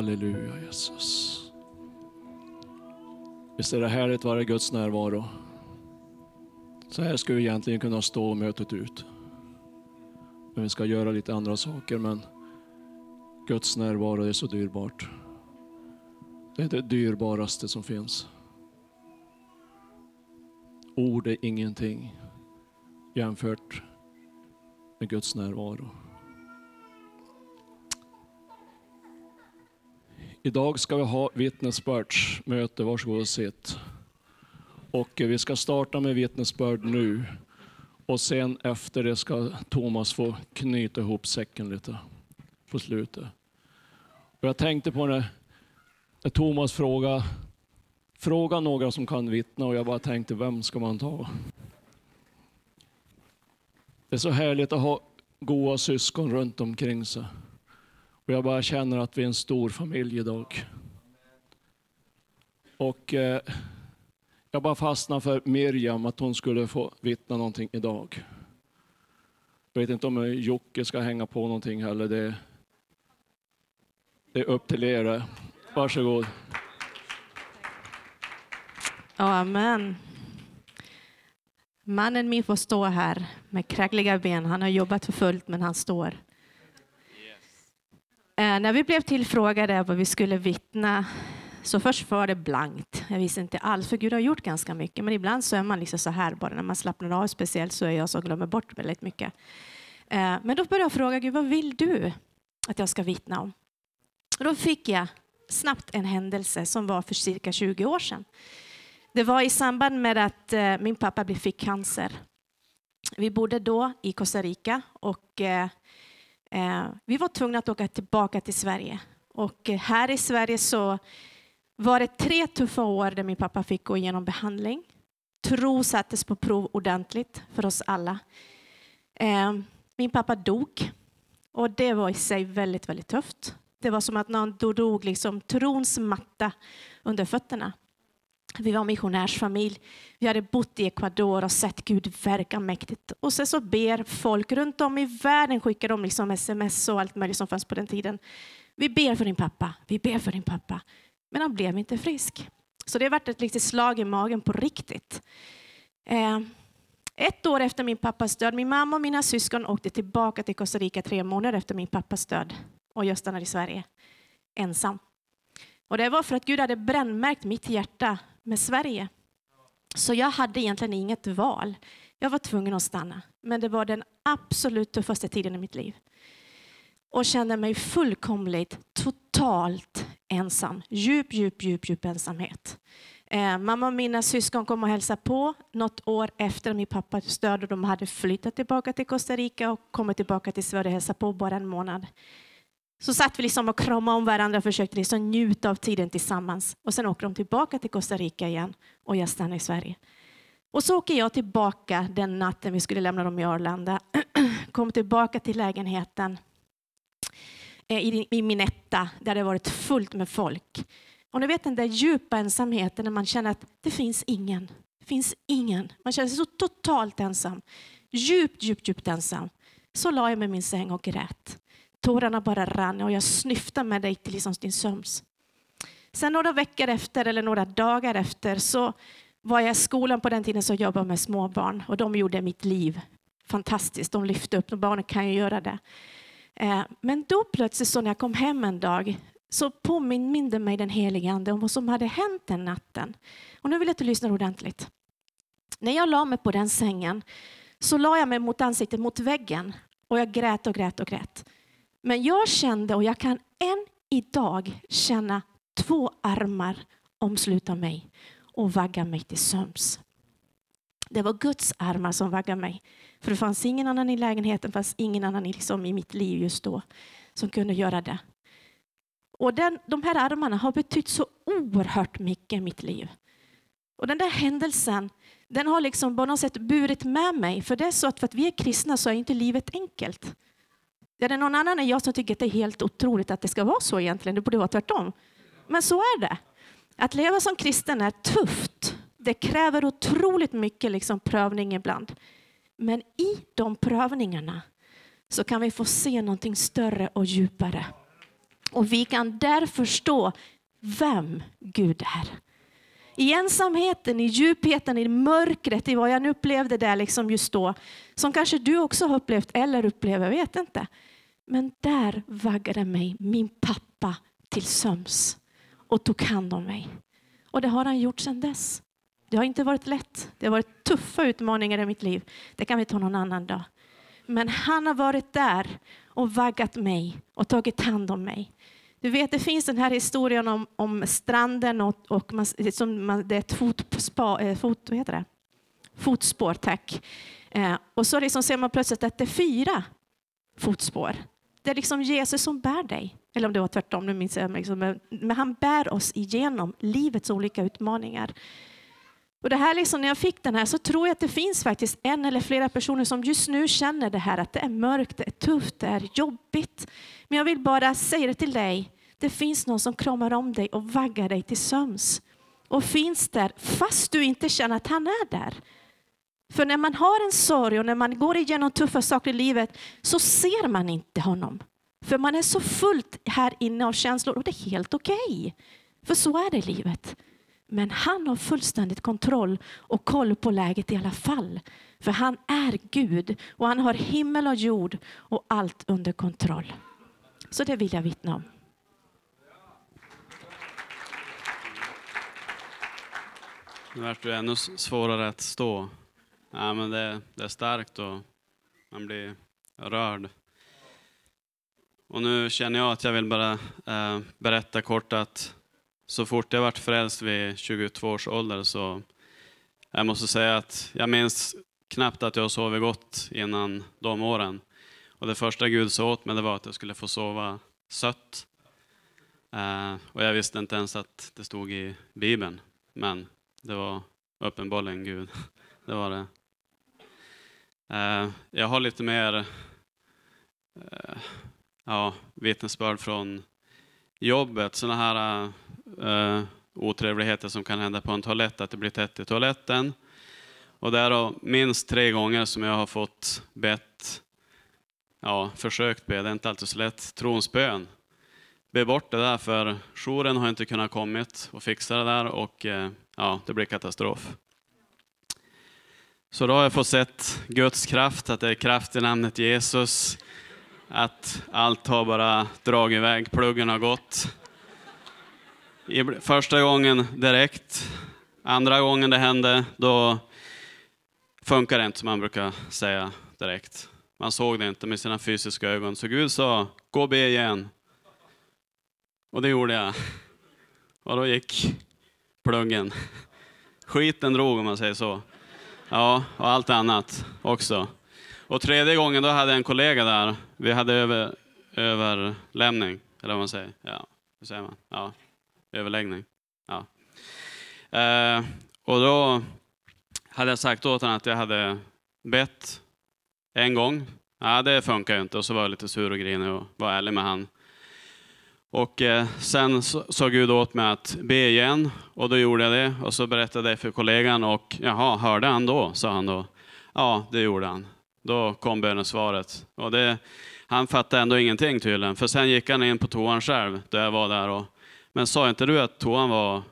Halleluja Jesus. Visst är det härligt att vara i Guds närvaro? Så här skulle vi egentligen kunna stå mötet ut. Men vi ska göra lite andra saker, men Guds närvaro är så dyrbart. Det är det dyrbaraste som finns. Ord är ingenting jämfört med Guds närvaro. Idag ska vi ha vittnesbördsmöte, varsågod och sitt. Och vi ska starta med vittnesbörd nu. Och sen efter det ska Thomas få knyta ihop säcken lite på slutet. Och jag tänkte på när, när Thomas frågade, fråga några som kan vittna och jag bara tänkte, vem ska man ta? Det är så härligt att ha goda syskon runt omkring sig. Och jag bara känner att vi är en stor familj idag. Och eh, jag bara fastnade för Miriam, att hon skulle få vittna någonting idag. Jag vet inte om Jocke ska hänga på någonting heller. Det, det är upp till er. Varsågod. Amen. Mannen min får stå här med krägliga ben. Han har jobbat för fullt, men han står. Eh, när vi blev tillfrågade vad vi skulle vittna så först var det blankt. Jag visste inte alls, för Gud har gjort ganska mycket. Men ibland så är man liksom så här bara när man slappnar av. Speciellt så är jag som glömmer bort väldigt mycket. Eh, men då började jag fråga Gud, vad vill du att jag ska vittna om? Och då fick jag snabbt en händelse som var för cirka 20 år sedan. Det var i samband med att eh, min pappa fick cancer. Vi bodde då i Costa Rica och eh, vi var tvungna att åka tillbaka till Sverige. Och eh, här i Sverige så var det tre tuffa år där min pappa fick gå igenom behandling. Tro sattes på prov ordentligt för oss alla. Eh, min pappa dog och det var i sig väldigt, väldigt tufft. Det var som att någon drog liksom trons matta under fötterna. Vi var missionärsfamilj. Vi hade bott i Ecuador och sett Gud verka mäktigt. Och sen så ber folk runt om i världen, skickar de liksom sms och allt möjligt som fanns på den tiden. Vi ber för din pappa, vi ber för din pappa. Men han blev inte frisk. Så det har varit ett litet slag i magen på riktigt. Eh, ett år efter min pappas död, min mamma och mina syskon åkte tillbaka till Costa Rica tre månader efter min pappas död och jag stannade i Sverige ensam. Och det var för att Gud hade brännmärkt mitt hjärta med Sverige. Så jag hade egentligen inget val. Jag var tvungen att stanna. Men det var den absolut tuffaste tiden i mitt liv. Och kände mig fullkomligt, totalt ensam. Djup, djup, djup, djup ensamhet. Eh, mamma och mina syskon kom och hälsade på något år efter min pappas död och de hade flyttat tillbaka till Costa Rica och kommit tillbaka till Sverige och hälsat på bara en månad. Så satt vi liksom och kramade om varandra och försökte liksom njuta av tiden tillsammans. Och sen åker de tillbaka till Costa Rica igen och jag stannar i Sverige. Och så åker jag tillbaka den natten vi skulle lämna dem i Arlanda. Kom tillbaka till lägenheten eh, i, i min etta där det varit fullt med folk. Och ni vet den där djupa ensamheten när man känner att det finns ingen. Det finns ingen. Man känner sig så totalt ensam. Djupt, djupt, djupt ensam. Så la jag mig i min säng och grät. Tårarna bara rann och jag snyftade med dig till liksom din sömns. Sen några veckor efter, eller några dagar efter, så var jag i skolan på den tiden som jobbade med småbarn och de gjorde mitt liv fantastiskt. De lyfte upp, de barnen kan ju göra det. Eh, men då plötsligt så när jag kom hem en dag så påminde mig den helige Ande om vad som hade hänt den natten. Och nu vill jag att du lyssnar ordentligt. När jag la mig på den sängen så la jag mig mot ansiktet mot väggen och jag grät och grät och grät. Men jag kände, och jag kan än idag känna två armar omsluta mig och vagga mig till sömns. Det var Guds armar som vaggade mig. För det fanns ingen annan i lägenheten, fanns ingen annan liksom i mitt liv just då som kunde göra det. Och den, de här armarna har betytt så oerhört mycket i mitt liv. Och den där händelsen, den har liksom på något sätt burit med mig. För det är så att för att vi är kristna så är inte livet enkelt. Är det någon annan än jag som tycker att det är helt otroligt att det ska vara så egentligen? Det borde vara tvärtom. Men så är det. Att leva som kristen är tufft. Det kräver otroligt mycket liksom prövning ibland. Men i de prövningarna så kan vi få se någonting större och djupare. Och vi kan där förstå vem Gud är. I ensamheten, i djupheten, i mörkret, i vad jag nu upplevde där liksom just då, som kanske du också har upplevt eller upplever, jag vet inte. Men där vaggade mig min pappa till söms och tog hand om mig. Och det har han gjort sedan dess. Det har inte varit lätt. Det har varit tuffa utmaningar i mitt liv. Det kan vi ta någon annan dag. Men han har varit där och vaggat mig och tagit hand om mig. Du vet, det finns den här historien om, om stranden och, och man, som man, det är ett fotspa, eh, fot, vad heter det? fotspår. Tack. Eh, och så liksom ser man plötsligt att det är fyra fotspår. Det är liksom Jesus som bär dig. Eller om det var tvärtom, nu minns jag. Liksom, men han bär oss igenom livets olika utmaningar. Och det här liksom, när jag fick den här så tror jag att det finns faktiskt en eller flera personer som just nu känner det här att det är mörkt, det är tufft, det är jobbigt. Men jag vill bara säga det till dig. Det finns någon som kramar om dig och vaggar dig till söms. Och finns där fast du inte känner att han är där. För när man har en sorg och när man går igenom tuffa saker i livet så ser man inte honom. För man är så fullt här inne av känslor och det är helt okej. Okay. För så är det i livet. Men han har fullständigt kontroll och koll på läget i alla fall. För han är Gud och han har himmel och jord och allt under kontroll. Så det vill jag vittna om. Nu vart det ännu svårare att stå. Ja, men det, det är starkt och man blir rörd. Och nu känner jag att jag vill bara eh, berätta kort att så fort jag vart frälst vid 22 års ålder så jag måste säga att jag minns knappt att jag sovit gott innan de åren. Och det första Gud sa åt mig det var att jag skulle få sova sött. Eh, och jag visste inte ens att det stod i Bibeln. Men det var uppenbarligen Gud. det var det. Eh, jag har lite mer eh, ja, vittnesbörd från jobbet. Sådana här uh, otrevligheter som kan hända på en toalett, att det blir tätt i toaletten. Och det är minst tre gånger som jag har fått bett, ja, försökt be, det är inte alltid så lätt, trons bön. Be bort det där, för jouren har inte kunnat kommit och fixa det där och ja, det blir katastrof. Så då har jag fått sett Guds kraft, att det är kraft i namnet Jesus. Att allt har bara dragit iväg, pluggen har gått. Första gången direkt, andra gången det hände, då funkar det inte som man brukar säga direkt. Man såg det inte med sina fysiska ögon. Så Gud sa, gå och be igen. Och det gjorde jag. Och då gick pluggen. Skiten drog om man säger så. Ja, och allt annat också. Och tredje gången då hade jag en kollega där. Vi hade över, överlämning, eller vad man säger. Ja, hur säger man? Ja, överläggning. Ja. Eh, och då hade jag sagt åt honom att jag hade bett en gång. Ja, det funkar ju inte. Och så var jag lite sur och grinig och var ärlig med honom. Och eh, sen sa Gud åt mig att be igen och då gjorde jag det och så berättade jag för kollegan och jaha, hörde han då? sa han då. Ja, det gjorde han. Då kom bönesvaret. Och det, han fattade ändå ingenting tydligen, för sen gick han in på toan själv, där jag var där. Och, men sa inte du att toan var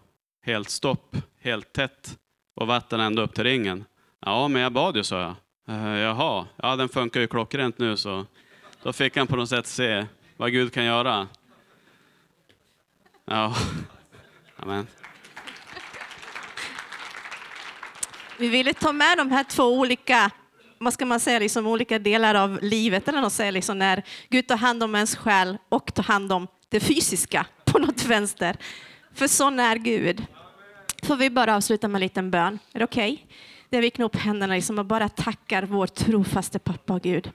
helt stopp, helt tätt och vatten ända upp till ringen? Ja, men jag bad ju, sa jag. Eh, jaha, ja den funkar ju klockrent nu så. Då fick han på något sätt se vad Gud kan göra. Ja, amen. Vi ville ta med de här två olika vad ska man säga, liksom olika delar av livet, eller något säga, liksom när Gud tar hand om ens själ och tar hand om det fysiska på något vänster. För sån är Gud. Får vi bara avsluta med en liten bön? Är det okej? Okay? Där vi knop händerna liksom och bara tackar vår trofaste pappa och Gud.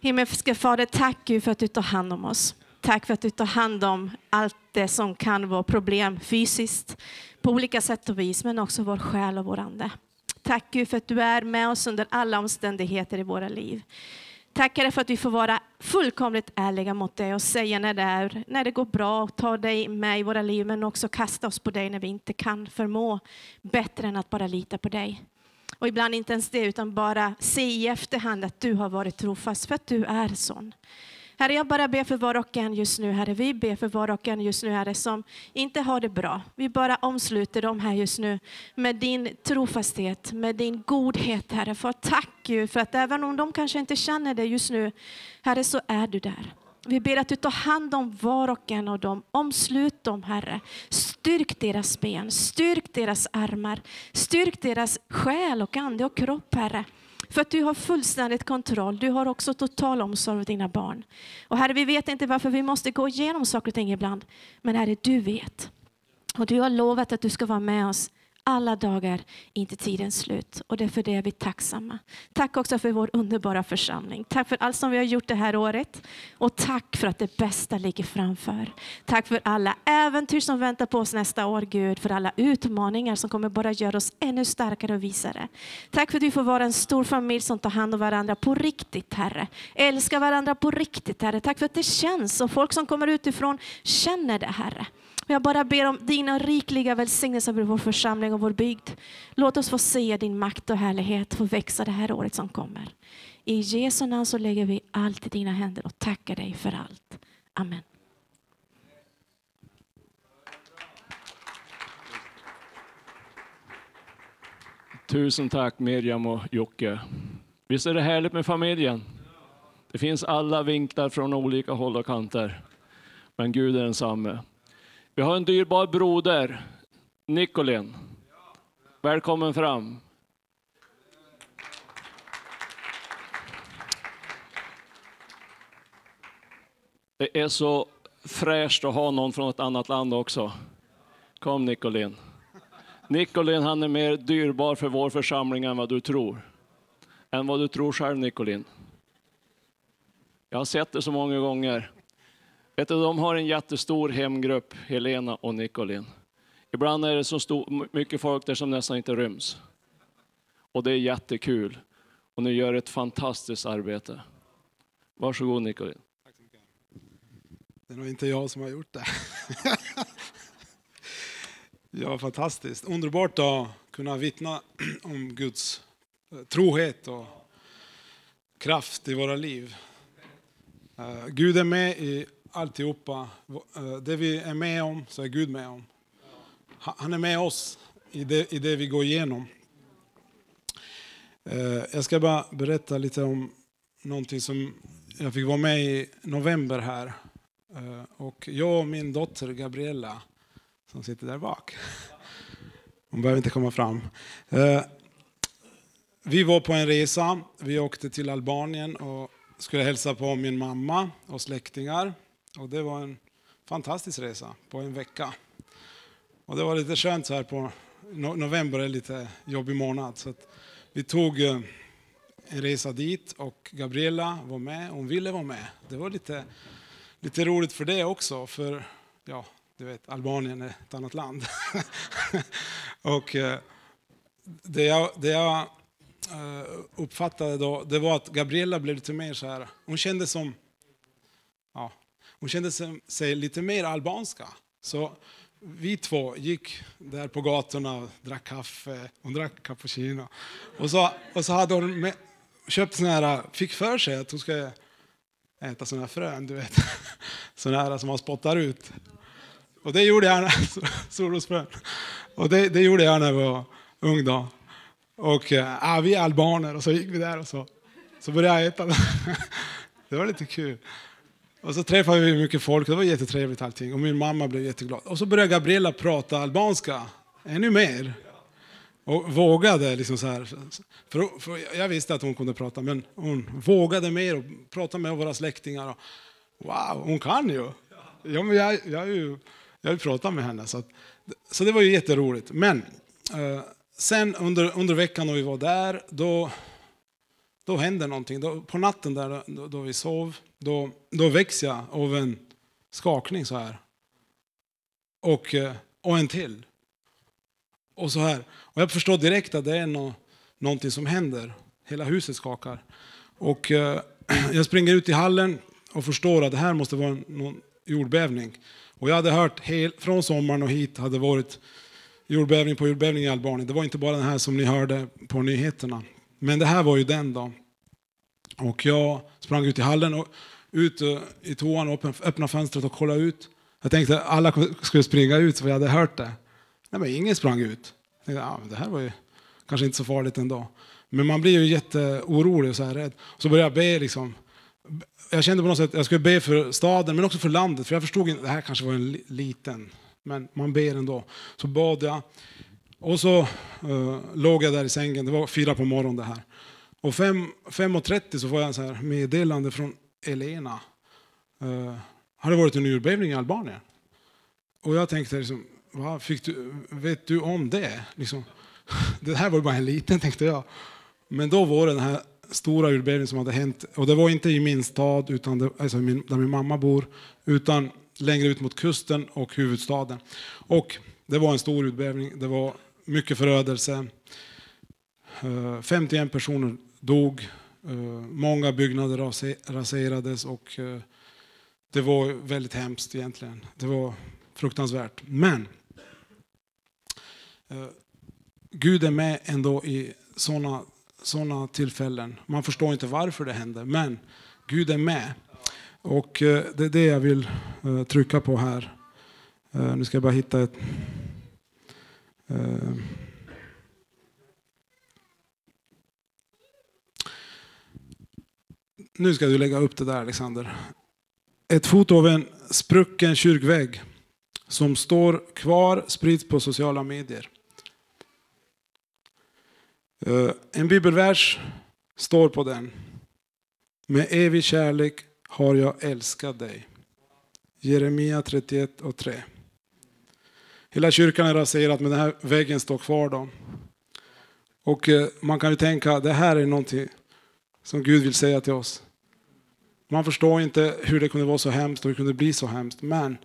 Himmelske Fader, tack Gud för att du tar hand om oss. Tack för att du tar hand om allt det som kan vara problem fysiskt på olika sätt och vis, men också vår själ och vår ande. Tack Gud för att du är med oss under alla omständigheter i våra liv. Tack för att vi får vara fullkomligt ärliga mot dig och säga när det, är, när det går bra och ta dig med i våra liv, men också kasta oss på dig när vi inte kan förmå bättre än att bara lita på dig. Och ibland inte ens det, utan bara se i efterhand att du har varit trofast, för att du är sån. Herre, jag bara ber för var och en just nu, Herre. Vi ber för var och en just nu, Herre, som inte har det bra. Vi bara omsluter dem här just nu med din trofasthet, med din godhet, Herre. För tack Gud, för att även om de kanske inte känner dig just nu, Herre, så är du där. Vi ber att du tar hand om var och en av dem. Omslut dem, Herre. Styrk deras ben, styrk deras armar, styrk deras själ och ande och kropp, Herre. För att du har fullständigt kontroll. Du har också total omsorg om dina barn. Och Herre, vi vet inte varför vi måste gå igenom saker och ting ibland. Men Herre, du vet. Och du har lovat att du ska vara med oss alla dagar inte tidens slut. Och därför det är vi tacksamma. Tack också för vår underbara församling. Tack för allt som vi har gjort det här året. Och tack för att det bästa ligger framför. Tack för alla äventyr som väntar på oss nästa år, Gud. För alla utmaningar som kommer bara göra oss ännu starkare och visare. Tack för att vi får vara en stor familj som tar hand om varandra på riktigt, Herre. Älskar varandra på riktigt, Herre. Tack för att det känns och folk som kommer utifrån känner det, Herre. Jag bara ber om dina rikliga välsignelser över vår församling och vår bygd. Låt oss få se din makt och härlighet få växa det här året som kommer. I Jesu namn så lägger vi allt i dina händer och tackar dig för allt. Amen. Tusen tack Miriam och Jocke. Visst är det härligt med familjen? Det finns alla vinklar från olika håll och kanter. Men Gud är densamme. Vi har en dyrbar broder, Nicolin. Välkommen fram. Det är så fräscht att ha någon från ett annat land också. Kom Nicolin. Nicolin han är mer dyrbar för vår församling än vad du tror. Än vad du tror själv Nicolin. Jag har sett det så många gånger. Vet du, de har en jättestor hemgrupp, Helena och Nicolin. Ibland är det så stor, mycket folk där som nästan inte ryms. Och det är jättekul. Och ni gör ett fantastiskt arbete. Varsågod Nicolin. Det är nog inte jag som har gjort det. ja, fantastiskt. Underbart att kunna vittna om Guds eh, trohet och kraft i våra liv. Eh, Gud är med i alltihopa. Eh, det vi är med om, så är Gud med om. Han är med oss i det, i det vi går igenom. Eh, jag ska bara berätta lite om någonting som jag fick vara med i november här. Eh, och jag och min dotter Gabriella, som sitter där bak. Hon behöver inte komma fram. Vi var på en resa. Vi åkte till Albanien och skulle hälsa på min mamma och släktingar. Och det var en fantastisk resa på en vecka. Och det var lite skönt så här på november är lite jobbig månad. Så att vi tog eh, en resa dit och Gabriella var med. Hon ville vara med. Det var lite, lite roligt för det också. För ja, du vet, Albanien är ett annat land. och eh, det jag, det jag eh, uppfattade då, det var att Gabriella blev lite mer så här, hon kände som, hon kände sig, lite mer albanska. Så vi två gick där på gatorna och drack kaffe, hon drack cappuccino. Och så, och så hade hon med, köpt såna här, fick för sig att hon ska äta såna här frön, du vet. Såna här som man spottar ut. Och det gjorde jag solrosfrön. Och det, det gjorde jag när jag var ung då. Och äh, vi är albaner och så gick vi där och så, så började jag äta. Det var lite kul. Och så träffade vi mycket folk, det var jättetrevligt allting. Och min mamma blev jätteglad. Och så började Gabriella prata albanska ännu mer. Och vågade liksom så här. För, för jag visste att hon kunde prata, men hon vågade mer och prata med våra släktingar. Och, wow, hon kan ju! Ja, men jag, jag, är ju, jag vill prata med henne. Så, att, så det var ju jätteroligt. Men eh, sen under, under veckan när vi var där, då, då händer någonting. Då, på natten där, då, då vi sov, då, då väcks jag av en skakning så här. Och, eh, och en till. Och så här. Och jag förstår direkt att det är no, någonting som händer. Hela huset skakar. Och eh, jag springer ut i hallen och förstår att det här måste vara en, någon jordbävning. Och jag hade hört hel, från sommaren och hit hade varit jordbävning på jordbävning i Albanien. Det var inte bara den här som ni hörde på nyheterna. Men det här var ju den dagen. Och jag sprang ut i hallen och ut eh, i toan och öppnade fönstret och kollade ut. Jag tänkte att alla skulle springa ut för jag hade hört det. Nej, men ingen sprang ut. Jag tänkte, ah, men det här var ju kanske inte så farligt ändå. Men man blir ju jätteorolig och så här rädd. Så började jag be liksom. Jag kände på något sätt att jag skulle be för staden men också för landet. För jag förstod att det här kanske var en liten. Men man ber ändå. Så bad jag. Och så uh, låg jag där i sängen. Det var fyra på morgonen det här. Och 5.30 så får jag så här meddelande från Elena. Uh, har det varit en jordbävning i Albanien? Och jag tänkte liksom, Va? Fick du, vet du om det? Liksom, det här var ju bara en liten tänkte jag. Men då var det den här stora jordbävningen som hade hänt. Och det var inte i min stad, utan det, alltså min, där min mamma bor, utan längre ut mot kusten och huvudstaden. Och det var en stor jordbävning, det var mycket förödelse. Eh, 51 personer dog, eh, många byggnader raserades och eh, det var väldigt hemskt egentligen. Det var fruktansvärt. Men Gud är med ändå i sådana såna tillfällen. Man förstår inte varför det händer, men Gud är med. Och det är det jag vill trycka på här. Nu ska jag bara hitta ett... Eh, nu ska du lägga upp det där Alexander. Ett foto av en sprucken kyrkvägg som står kvar sprids på sociala medier. Eh, en bibelvers står på den. Med evig kärlek har jag älskat dig. Jeremia 31 och 3. Hela kyrkan är raserad men den här väggen står kvar då. Och eh, man kan ju tänka det här är någonting som Gud vill säga till oss. Man förstår inte hur det kunde vara så hemskt och hur det kunde bli så hemskt. Men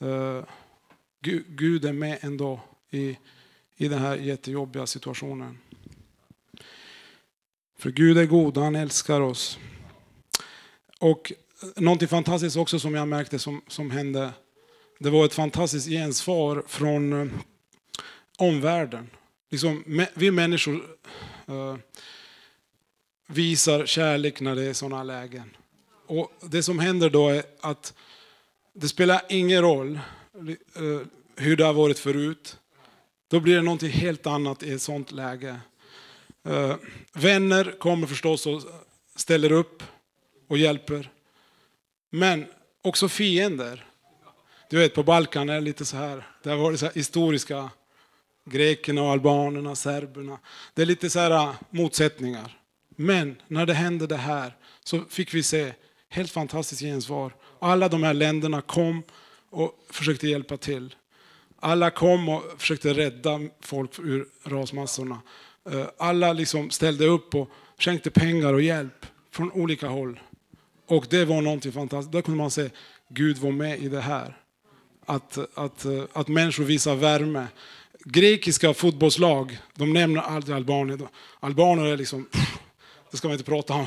eh, uh, Gud, Gud är med ändå i, i den här jättejobbiga situationen. För Gud är god och han älskar oss. Och eh, någonting fantastiskt också som jag märkte som, som hände. Det var ett fantastiskt gensvar från eh, omvärlden. Liksom, vi människor uh, visar kärlek när det är sådana lägen. Och det som händer då är att det spelar ingen roll uh, hur det har varit förut. Då blir det någonting helt annat i ett sådant läge. Uh, vänner kommer förstås och ställer upp och hjälper. Men också fiender. Du vet på Balkan är det lite så här. Där var det så här historiska grekerna och albanerna, serberna. Det är lite så här äh, motsättningar. Men när det hände det här så fick vi se helt fantastiskt gensvar. Alla de här länderna kom och försökte hjälpa till. Alla kom och försökte rädda folk ur rasmassorna. Äh, alla liksom ställde upp och skänkte pengar och hjälp från olika håll. Och det var någonting fantastiskt. Där kunde man se Gud var med i det här. Att, att, att människor visar värme. Grekiska fotbollslag, de nämner aldrig Albanien. Albaner är liksom, det ska man inte prata om.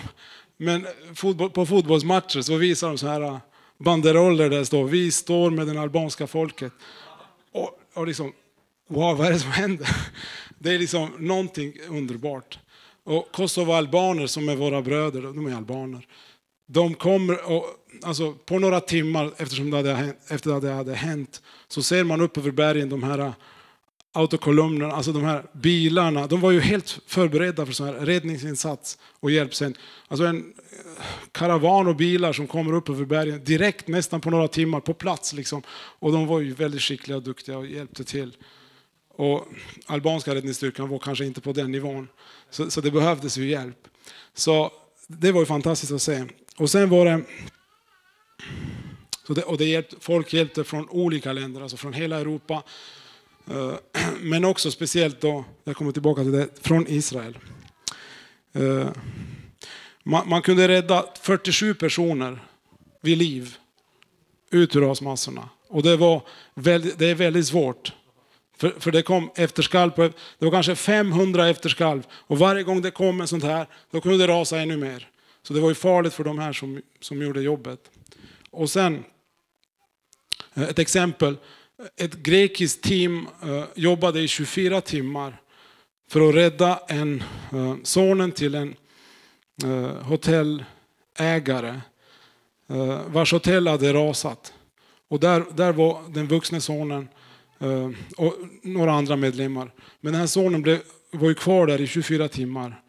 Men fotboll, på fotbollsmatcher så visar de så här banderoller där det står vi står med det albanska folket. Och, och liksom, wow, vad är det som händer? Det är liksom någonting underbart. Och Kosovo-albaner som är våra bröder, de är albaner. De kommer, och, alltså, på några timmar eftersom det hade, efter att det hade hänt så ser man upp över bergen de här äh, autokolumnerna, alltså de här bilarna. De var ju helt förberedda för sån här räddningsinsats och hjälp sen. Alltså en äh, karavan och bilar som kommer upp över bergen direkt, nästan på några timmar, på plats. Liksom. Och de var ju väldigt skickliga och duktiga och hjälpte till. Och albanska räddningsstyrkan var kanske inte på den nivån. Så, så det behövdes ju hjälp. Så det var ju fantastiskt att se. Och sen var det... Så det och det hjälpt, folk hjälpte från olika länder, alltså från hela Europa. Eh, men också speciellt då, jag kommer tillbaka till det, från Israel. Eh, man, man kunde rädda 47 personer vid liv ut ur rasmassorna. Och det, var väldigt, det är väldigt svårt. För, för det kom efterskalv, på, det var kanske 500 efterskalv. Och varje gång det kom en sånt här, då kunde det rasa ännu mer. Så det var ju farligt för de här som, som gjorde jobbet. Och sen, eh, ett exempel. Ett grekiskt team eh, jobbade i 24 timmar för att rädda en, eh, sonen till en hotellägare vars hotell hade rasat. Och där, där var den vuxne sonen och några andra medlemmar. Men den här sonen blev, var ju kvar där i 24 timmar.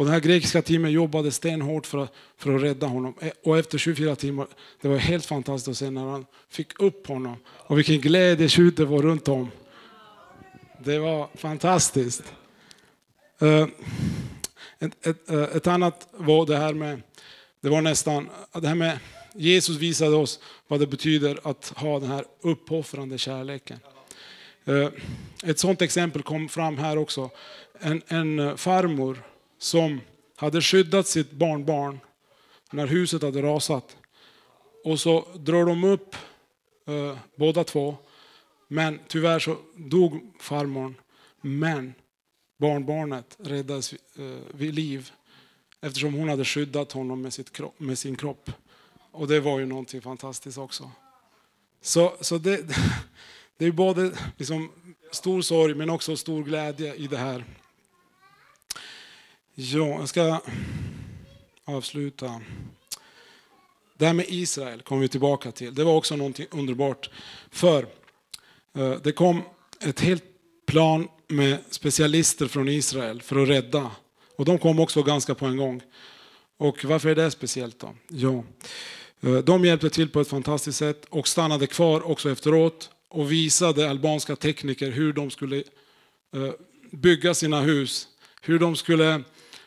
Och det här grekiska teamet jobbade stenhårt för att, för att rädda honom. Eh, och efter 24 timmar, det var helt fantastiskt att se när han fick upp honom. Och vilken glädje det var runt om. Det var fantastiskt. Eh, ett, ett, eh, ett annat var det här med, det var nästan, det här med Jesus visade oss vad det betyder att ha den här uppoffrande kärleken. Ett sådant exempel kom fram här också. En, en farmor som hade skyddat sitt barnbarn när huset hade rasat. Och så drar de upp eh, båda två. Men tyvärr så dog farmor. Men barnbarnet räddades eh, vid liv eftersom hon hade skyddat honom med, sitt kropp, med sin kropp. Och det var ju någonting fantastiskt också. Så, så det, det är både liksom stor sorg men också stor glädje i det här. Ja, jag ska avsluta. Det här med Israel kommer vi tillbaka till. Det var också någonting underbart. För eh, det kom ett helt plan med specialister från Israel för att rädda. Och de kom också ganska på en gång. Och varför är det speciellt då? Ja, eh, de hjälpte till på ett fantastiskt sätt och stannade kvar också efteråt och visade albanska tekniker hur de skulle eh, bygga sina hus. Hur de skulle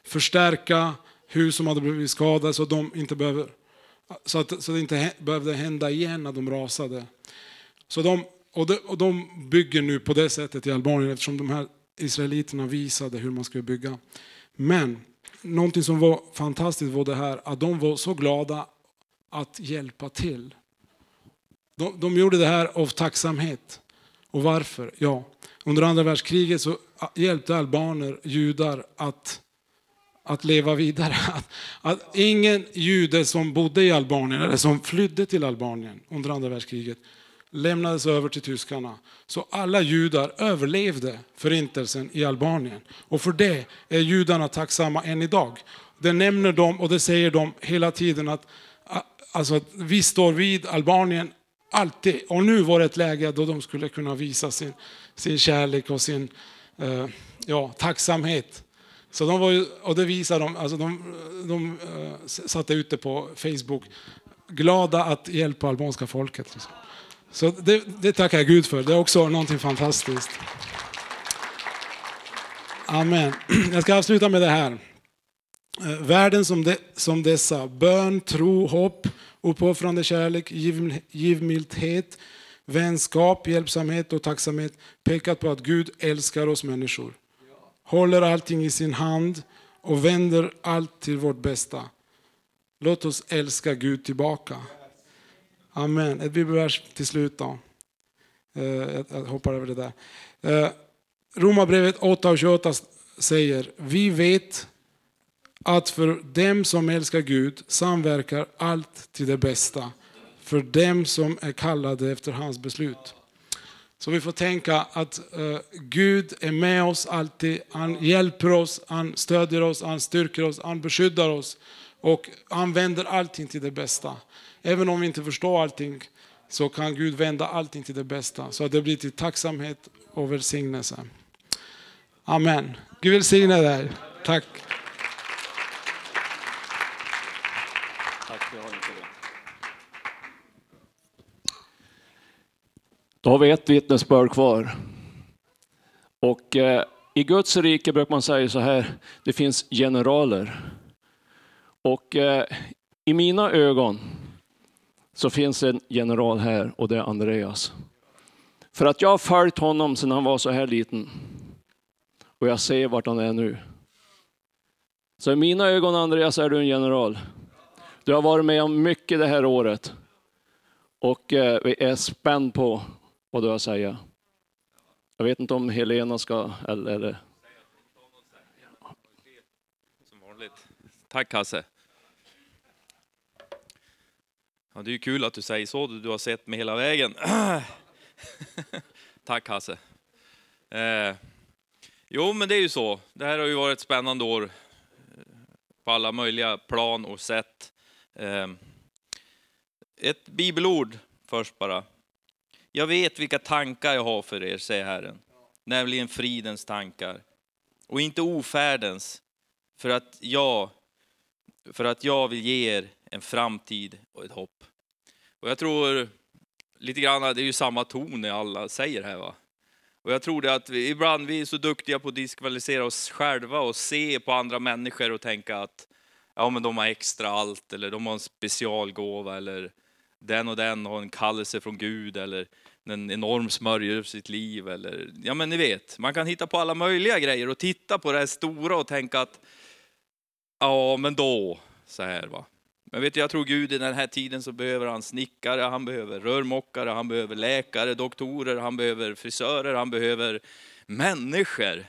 förstärka hus som hade blivit skadade så, de inte behöver, så att så det inte behövde hända igen när de rasade. Så de, och, de, och de bygger nu på det sättet i Albanien eftersom de här israeliterna visade hur man skulle bygga. Men någonting som var fantastiskt var det här att de var så glada att hjälpa till. De, de gjorde det här av tacksamhet. Och varför? Ja, under andra världskriget så hjälpte albaner judar att, att leva vidare. Att, att ingen jude som bodde i Albanien eller som flydde till Albanien under andra världskriget lämnades över till tyskarna. Så alla judar överlevde förintelsen i Albanien. Och för det är judarna tacksamma än idag. Det nämner de och det säger de hela tiden att alltså, att vi står vid Albanien alltid. Och nu var det ett läge då de skulle kunna visa sin, sin kärlek och sin eh, ja, tacksamhet. Så de var ju, och det visar de, alltså de, de eh, satte ut det på Facebook. Glada att hjälpa albanska folket. Liksom. Så det, det tackar jag Gud för. Det är också någonting fantastiskt. Amen. Jag ska avsluta med det här. Eh, Värden som, de, som dessa, bön, tro, hopp, uppoffrande kärlek, giv, givmildhet, vänskap, hjälpsamhet och tacksamhet pekar på att Gud älskar oss människor. Håller allting i sin hand och vänder allt till vårt bästa. Låt oss älska Gud tillbaka. Amen. Ett bibelvers till slut då. Eh, jag hoppar över det där. Eh, Romarbrevet 8.28 säger, vi vet att för dem som älskar Gud samverkar allt till det bästa. För dem som är kallade efter hans beslut. Så vi får tänka att eh, Gud är med oss alltid. Han hjälper oss, han stödjer oss, han styrker oss, han beskyddar oss. Och han vänder allting till det bästa. Även om vi inte förstår allting så kan Gud vända allting till det bästa. Så att det blir till tacksamhet och välsignelse. Amen. Gud välsigne dig. Tack. Då har vi ett vittnesbörd kvar. Och eh, i Guds rike brukar man säga så här, det finns generaler. Och eh, i mina ögon så finns en general här och det är Andreas. För att jag har följt honom sedan han var så här liten. Och jag ser vart han är nu. Så i mina ögon Andreas är du en general. Du har varit med om mycket det här året. Och eh, vi är spänd på vad du har att säga. Jag vet inte om Helena ska, eller, eller Som vanligt. Tack Hasse. Ja, det är ju kul att du säger så, du har sett mig hela vägen. Tack Hasse. Eh, jo, men det är ju så. Det här har ju varit ett spännande år eh, på alla möjliga plan och sätt. Eh, ett bibelord först bara. Jag vet vilka tankar jag har för er, säger Herren. Nämligen fridens tankar. Och inte ofärdens. För att jag, för att jag vill ge er en framtid och ett hopp. Och jag tror lite grann, det är ju samma ton i alla säger här va. Och jag tror det att vi, ibland vi är så duktiga på att diskvalificera oss själva och se på andra människor och tänka att ja, men de har extra allt eller de har en specialgåva eller den och den har en kallelse från Gud eller en enorm smörjelse i sitt liv eller ja men ni vet, man kan hitta på alla möjliga grejer och titta på det här stora och tänka att ja men då så här va. Men vet du, jag tror Gud i den här tiden så behöver han snickare, han behöver rörmokare, han behöver läkare, doktorer, han behöver frisörer, han behöver människor.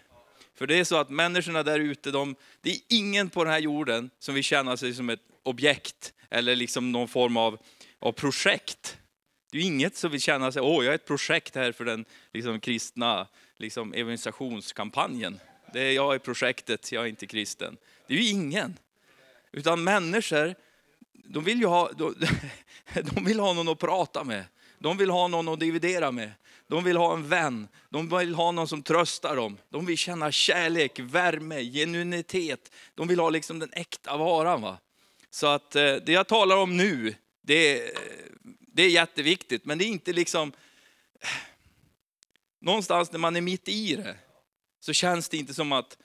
För det är så att människorna där ute, de, det är ingen på den här jorden som vill känna sig som ett objekt eller liksom någon form av, av projekt. Det är inget som vill känna sig, åh jag är ett projekt här för den liksom, kristna liksom, evangelisationskampanjen. Det är jag är projektet, jag är inte kristen. Det är ju ingen. Utan människor, de vill ju ha, de, de vill ha någon att prata med. De vill ha någon att dividera med. De vill ha en vän. De vill ha någon som tröstar dem. De vill känna kärlek, värme, genuinitet. De vill ha liksom den äkta varan. Va? Så att eh, det jag talar om nu, det är, det är jätteviktigt. Men det är inte liksom... Någonstans när man är mitt i det, så känns det inte som att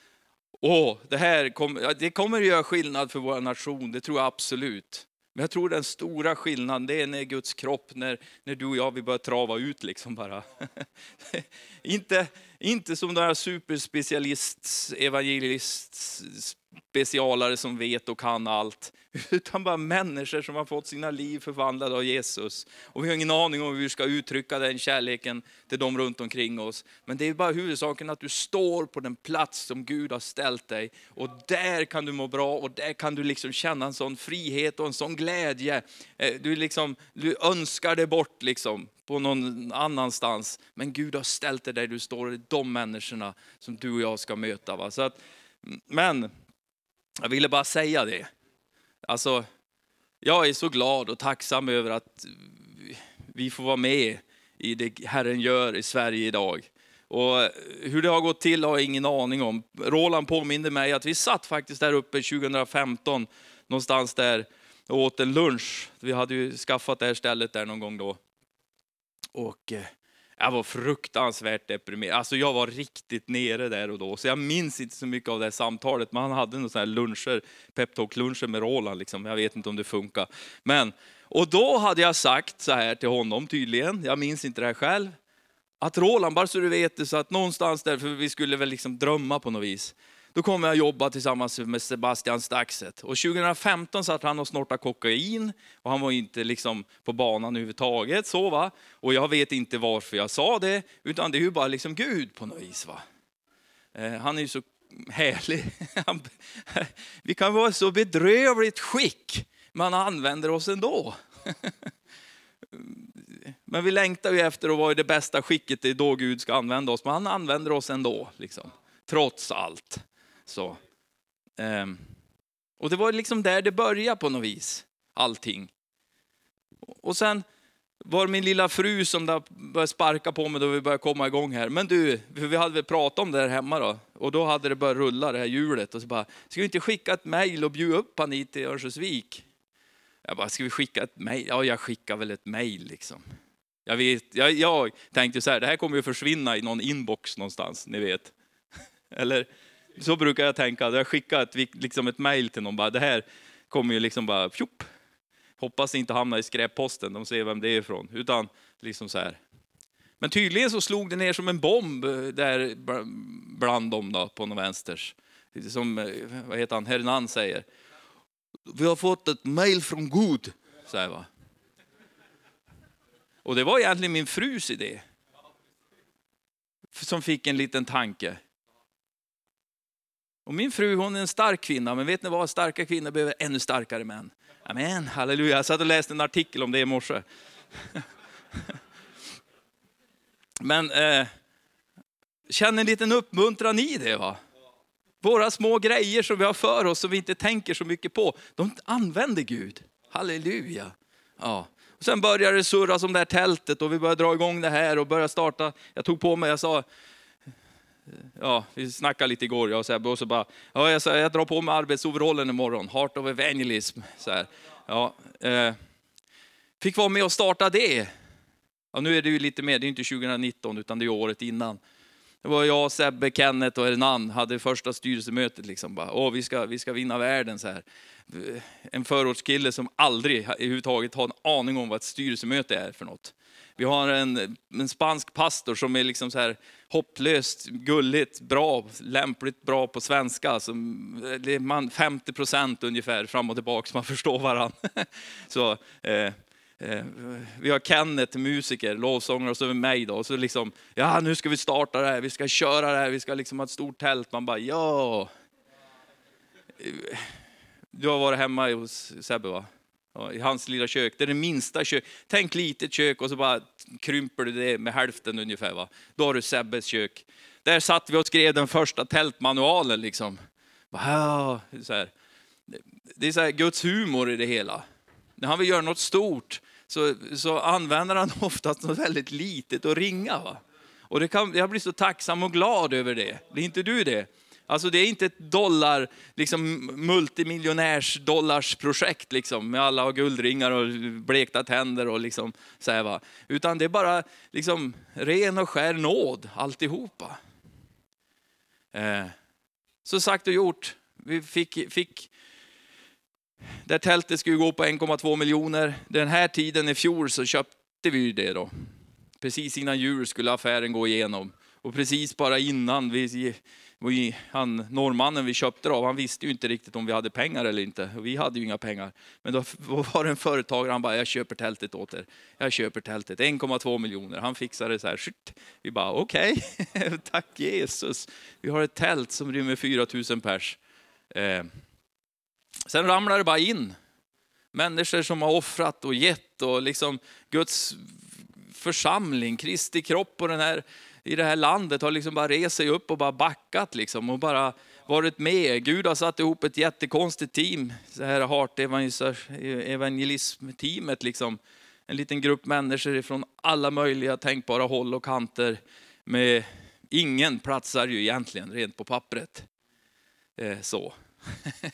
Åh, det här kommer, det kommer att göra skillnad för vår nation, det tror jag absolut. Men jag tror den stora skillnaden, det är när Guds kropp, när, när du och jag vi börjar trava ut liksom bara. inte, inte som några superspecialist, evangelist, specialare som vet och kan allt. Utan bara människor som har fått sina liv förvandlade av Jesus. Och vi har ingen aning om hur vi ska uttrycka den kärleken till dem runt omkring oss. Men det är bara huvudsaken att du står på den plats som Gud har ställt dig. Och där kan du må bra och där kan du liksom känna en sån frihet och en sån glädje. Eh, du, liksom, du önskar det bort liksom på någon annanstans. Men Gud har ställt dig där du står, det är de människorna som du och jag ska möta. Va? Så att, men jag ville bara säga det. Alltså, jag är så glad och tacksam över att vi får vara med i det Herren gör i Sverige idag. Och hur det har gått till har jag ingen aning om. Roland påminde mig att vi satt faktiskt där uppe 2015, någonstans där, och åt en lunch. Vi hade ju skaffat det här stället där någon gång då. Och eh, jag var fruktansvärt deprimerad. Alltså jag var riktigt nere där och då. Så jag minns inte så mycket av det här samtalet. Men han hade några sådana här luncher, peptalk-luncher med Roland. Liksom. Jag vet inte om det funkar. Men, och då hade jag sagt så här till honom tydligen, jag minns inte det här själv. Att Roland, bara så du vet det, så att någonstans där, för vi skulle väl liksom drömma på något vis. Då kom jag jobba tillsammans med Sebastian Staxet. Och 2015 satt han och snortade kokain och han var inte liksom på banan överhuvudtaget. Så, va? Och jag vet inte varför jag sa det, utan det är ju bara liksom Gud på något vis. Va? Eh, han är ju så härlig. Vi kan vara så bedrövligt skick, men han använder oss ändå. Men vi längtar ju efter att vara i det bästa skicket, det är då Gud ska använda oss. Men han använder oss ändå, liksom. trots allt. Så. Um, och det var liksom där det började på något vis, allting. Och sen var det min lilla fru som började sparka på mig då vi började komma igång här. Men du, vi hade väl pratat om det här hemma då. Och då hade det börjat rulla det här hjulet. Och så bara, ska vi inte skicka ett mejl och bjuda upp han hit till Örnsköldsvik? Jag bara, ska vi skicka ett mejl? Ja, jag skickar väl ett mejl liksom. Jag, vet, jag, jag tänkte så här, det här kommer ju försvinna i någon inbox någonstans, ni vet. Eller så brukar jag tänka, jag skickar ett, liksom ett mejl till någon, bara, det här kommer ju liksom bara, fjup. Hoppas inte hamna i skräpposten, de ser vem det är ifrån. Utan liksom så här. Men tydligen så slog det ner som en bomb eh, där bland dem då, på någon vänsters. Som, eh, vad heter han, Hernan säger. Vi har fått ett mejl från Gud, säger va. Och det var egentligen min frus idé. Som fick en liten tanke. Och min fru hon är en stark kvinna, men vet ni vad? Starka kvinnor behöver ännu starkare män. Amen, halleluja. Jag satt och läste en artikel om det i morse. men eh, känn en liten uppmuntran i det. va? Våra små grejer som vi har för oss, som vi inte tänker så mycket på, de använder Gud. Halleluja. Ja. Sen började det surras om det här tältet och vi började dra igång det här och började starta. Jag tog på mig, jag sa, ja, vi snackade lite igår, jag och Sebbe, och så bara, ja, jag, sa, jag drar på mig arbetsoverallen imorgon, Heart of Evangelism. Så här. Ja, eh, fick vara med och starta det. Ja, nu är det ju lite mer, det är inte 2019 utan det är året innan. Det var jag, Sebbe, Kenneth och Hernan hade första styrelsemötet. Liksom bara, Åh, vi, ska, vi ska vinna världen. Så här. En förortskille som aldrig överhuvudtaget har en aning om vad ett styrelsemöte är för något. Vi har en, en spansk pastor som är liksom så här hopplöst, gulligt, bra, lämpligt bra på svenska. Så det är man 50 procent ungefär fram och tillbaka, man förstår varandra. Så, eh, Eh, vi har Kenneth, musiker, lovsångare och så är det mig då. Och så liksom, ja nu ska vi starta det här, vi ska köra det här, vi ska liksom ha ett stort tält. Man bara, ja. Du har varit hemma hos Sebbe va? I hans lilla kök, det är det minsta kök. Tänk litet kök och så bara krymper du det med hälften ungefär. Va? Då har du Sebbes kök. Där satt vi och skrev den första tältmanualen. Liksom. Wow, så här. Det är så här Guds humor i det hela. När han vill göra något stort så, så använder han oftast något väldigt litet att ringa. Va? Och det kan, jag blir så tacksam och glad över det. Blir inte du det? Alltså det är inte ett dollar, liksom multimiljonärs dollarsprojekt liksom, med alla guldringar och blekta tänder och liksom så här, va. Utan det är bara liksom ren och skär nåd alltihopa. Eh, så sagt och gjort. Vi fick, fick det tältet skulle gå på 1,2 miljoner. Den här tiden i fjol så köpte vi det då. Precis innan jul skulle affären gå igenom. Och precis bara innan vi, vi, han, norrmannen vi köpte av, han visste ju inte riktigt om vi hade pengar eller inte. Vi hade ju inga pengar. Men då var det en företagare, han bara, jag köper tältet åt er. Jag köper tältet, 1,2 miljoner. Han fixade det så här, Skjut. Vi bara, okej, okay. tack Jesus. Vi har ett tält som rymmer 4 000 pers. Eh. Sen ramlar det bara in. Människor som har offrat och gett och liksom Guds församling, Kristi kropp och den här, i det här landet har liksom bara rest sig upp och bara backat liksom och bara varit med. Gud har satt ihop ett jättekonstigt team, det här Heart Evangelism-teamet liksom. En liten grupp människor från alla möjliga tänkbara håll och kanter med ingen platsar ju egentligen rent på pappret. Eh, så.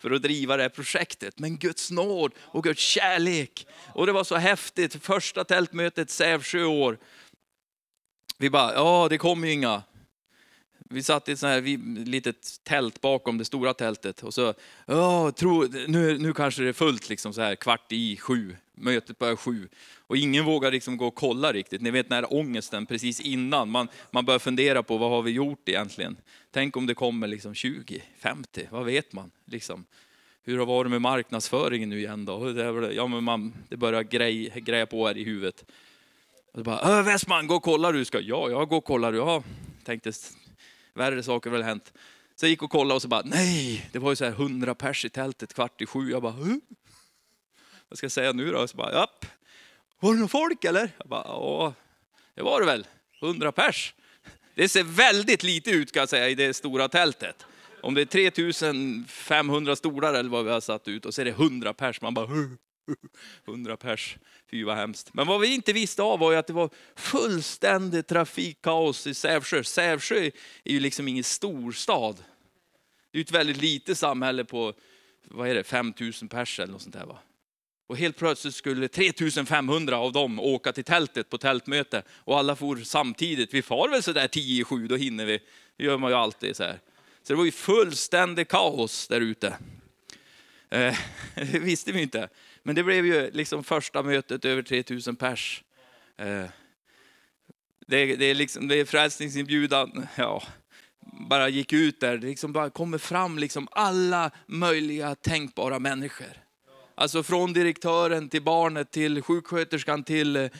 för, att driva det här projektet. Men Guds nåd och Guds kärlek. Och det var så häftigt, första tältmötet Sävsjö år. Vi bara, ja det kommer ju inga. Vi satt i ett sånt här litet tält bakom det stora tältet och så, ja, tro, nu, nu kanske det är fullt liksom så här kvart i sju. Mötet börjar sju. Och ingen vågar liksom gå och kolla riktigt. Ni vet den här ångesten precis innan. Man, man börjar fundera på vad har vi gjort egentligen. Tänk om det kommer liksom 20, 50, vad vet man? Liksom. Hur har det varit med marknadsföringen nu igen då? Det, ja, men man, det börjar grej, greja på här i huvudet. Och så bara, äh, Westman, gå och kolla du ska. Ja, jag går och kollar. Ja, tänkte, värre saker har väl hänt. Så jag gick och kollade och så bara, nej, det var ju så här 100 pers i tältet kvart i sju. Jag bara, Hö? vad ska jag säga nu då? Så bara, japp. Var det någon folk eller? Jag bara, ja, det var det väl. 100 pers. Det ser väldigt lite ut kan jag säga i det stora tältet. Om det är 3500 stolar eller vad vi har satt ut och så är det 100 pers. Man bara, 100 pers. Fy vad hemskt. Men vad vi inte visste av var ju att det var fullständigt trafikkaos i Sävsjö. Sävsjö är ju liksom ingen storstad. Det är ett väldigt litet samhälle på, vad är det, 5000 pers eller något sånt där va. Och helt plötsligt skulle 3500 av dem åka till tältet på tältmöte och alla for samtidigt. Vi far väl sådär 10 i 7, då hinner vi. Det gör man ju alltid så här. Så det var ju fullständigt kaos där ute. Eh, det visste vi inte. Men det blev ju liksom första mötet över 3000 pers. Eh, det, det, är liksom, det är frälsningsinbjudan, ja, bara gick ut där. Det liksom bara kommer fram liksom alla möjliga tänkbara människor. Alltså från direktören till barnet, till sjuksköterskan, till,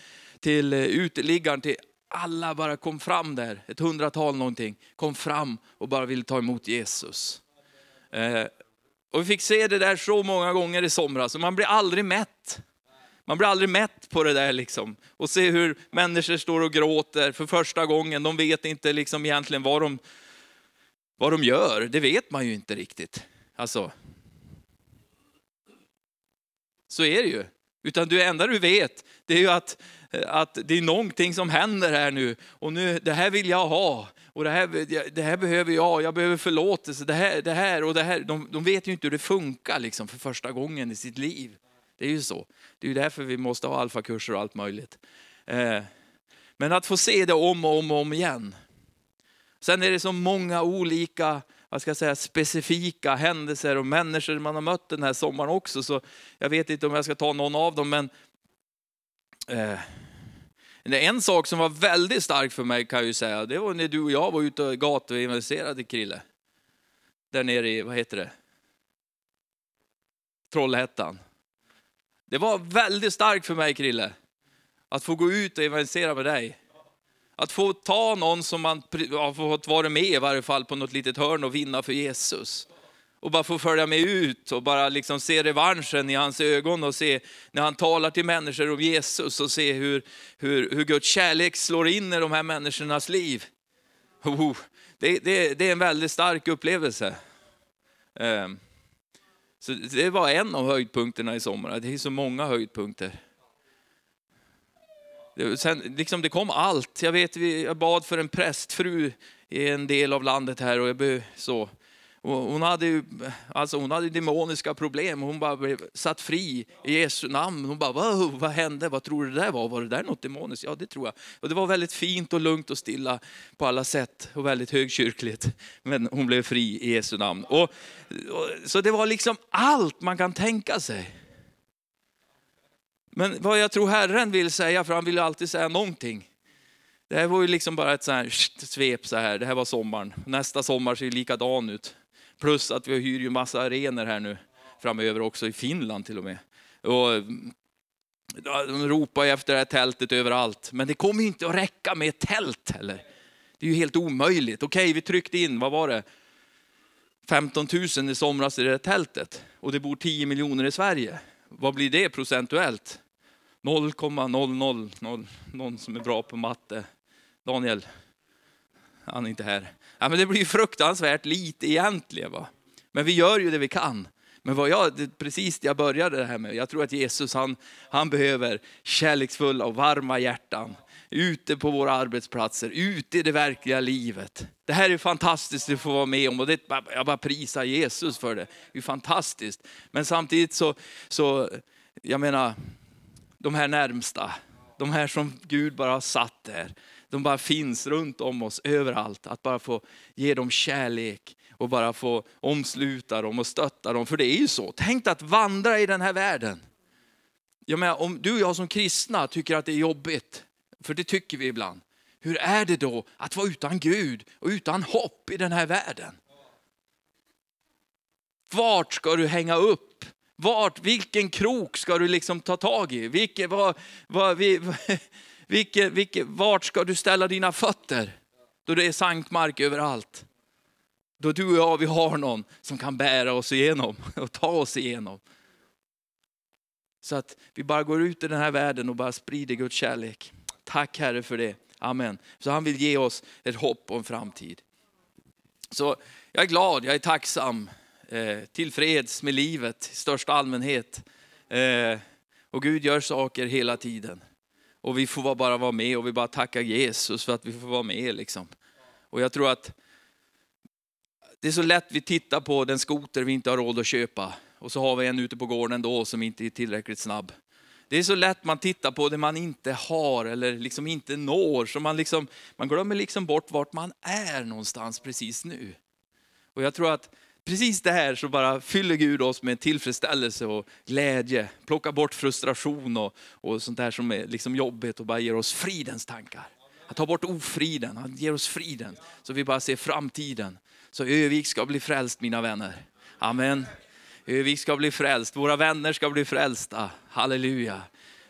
till uteliggaren, till alla bara kom fram där, ett hundratal någonting, kom fram och bara ville ta emot Jesus. Eh, och vi fick se det där så många gånger i somras, och man blir aldrig mätt. Man blir aldrig mätt på det där liksom. Och se hur människor står och gråter för första gången. De vet inte liksom egentligen vad de, vad de gör. Det vet man ju inte riktigt. Alltså, så är det ju. Utan det enda du vet, det är ju att, att det är någonting som händer här nu. Och nu, det här vill jag ha. Och det här, det här behöver jag, jag behöver förlåtelse. Det här, det här och det här. De, de vet ju inte hur det funkar liksom för första gången i sitt liv. Det är ju så. Det är ju därför vi måste ha alfakurser och allt möjligt. Eh, men att få se det om och om och om igen. Sen är det så många olika vad ska jag säga, specifika händelser och människor man har mött den här sommaren också. Så jag vet inte om jag ska ta någon av dem, men eh, en sak som var väldigt stark för mig kan jag ju säga, det var när du och jag var ute och gatuinvesterade Krille. Där nere i, vad heter det? Trollhättan. Det var väldigt starkt för mig Krille, att få gå ut och evangelisera med dig. Att få ta någon som man har fått vara med i varje fall på något litet hörn och vinna för Jesus. Och bara få följa med ut och bara liksom se revanschen i hans ögon och se när han talar till människor om Jesus och se hur, hur, hur Guds kärlek slår in i de här människornas liv. Oh, det, det, det är en väldigt stark upplevelse. Ehm, så det var en av höjdpunkterna i sommar. Det är så många höjdpunkter. Sen, liksom det kom allt. Jag vet, jag bad för en prästfru i en del av landet här och jag så. Och hon hade ju, alltså hon hade demoniska problem. Hon bara blev satt fri i Jesu namn. Hon bara, wow, vad hände? Vad tror du det där var? Var det där något demoniskt? Ja, det tror jag. Och det var väldigt fint och lugnt och stilla på alla sätt och väldigt högkyrkligt. Men hon blev fri i Jesu namn. Och, och så det var liksom allt man kan tänka sig. Men vad jag tror Herren vill säga, för han vill ju alltid säga någonting. Det här var ju liksom bara ett så här svep så här. Det här var sommaren. Nästa sommar ser ju likadan ut. Plus att vi hyr ju massa arenor här nu framöver också, i Finland till och med. Och de ropar ju efter det här tältet överallt. Men det kommer ju inte att räcka med ett tält heller. Det är ju helt omöjligt. Okej, vi tryckte in, vad var det? 15 000 i somras i det här tältet. Och det bor 10 miljoner i Sverige. Vad blir det procentuellt? 0,000, någon som är bra på matte. Daniel, han är inte här. Ja, men det blir fruktansvärt lite egentligen. Va? Men vi gör ju det vi kan. Men vad jag, precis det jag började det här med, jag tror att Jesus han, han behöver kärleksfulla och varma hjärtan. Ute på våra arbetsplatser, ute i det verkliga livet. Det här är fantastiskt att få vara med om och det, jag bara prisar Jesus för det. Det är fantastiskt. Men samtidigt så, så jag menar, de här närmsta, de här som Gud bara har satt där, de bara finns runt om oss överallt. Att bara få ge dem kärlek och bara få omsluta dem och stötta dem. För det är ju så, tänk att vandra i den här världen. Jag menar, om du och jag som kristna tycker att det är jobbigt, för det tycker vi ibland. Hur är det då att vara utan Gud och utan hopp i den här världen? Vart ska du hänga upp vart, vilken krok ska du liksom ta tag i? Vilke, var, var, vi, vilke, vilke, vart ska du ställa dina fötter? Då det är sankmark överallt. Då du och jag, vi har någon som kan bära oss igenom och ta oss igenom. Så att vi bara går ut i den här världen och bara sprider Guds kärlek. Tack Herre för det. Amen. Så han vill ge oss ett hopp och en framtid. Så jag är glad, jag är tacksam eh, tillfreds med livet i största allmänhet. Eh, och Gud gör saker hela tiden. Och vi får bara vara med och vi bara tackar Jesus för att vi får vara med. Liksom. Och jag tror att det är så lätt vi tittar på den skoter vi inte har råd att köpa och så har vi en ute på gården då som inte är tillräckligt snabb. Det är så lätt man tittar på det man inte har eller liksom inte når, så man, liksom, man glömmer liksom bort vart man är någonstans precis nu. Och jag tror att precis det här så bara fyller Gud oss med tillfredsställelse och glädje. Plockar bort frustration och, och sånt där som är liksom jobbigt och bara ger oss fridens tankar. Han tar bort ofriden, han ger oss friden. Så vi bara ser framtiden. Så Övik ska bli frälst mina vänner. Amen. Övik ska bli frälst, våra vänner ska bli frälsta. Halleluja.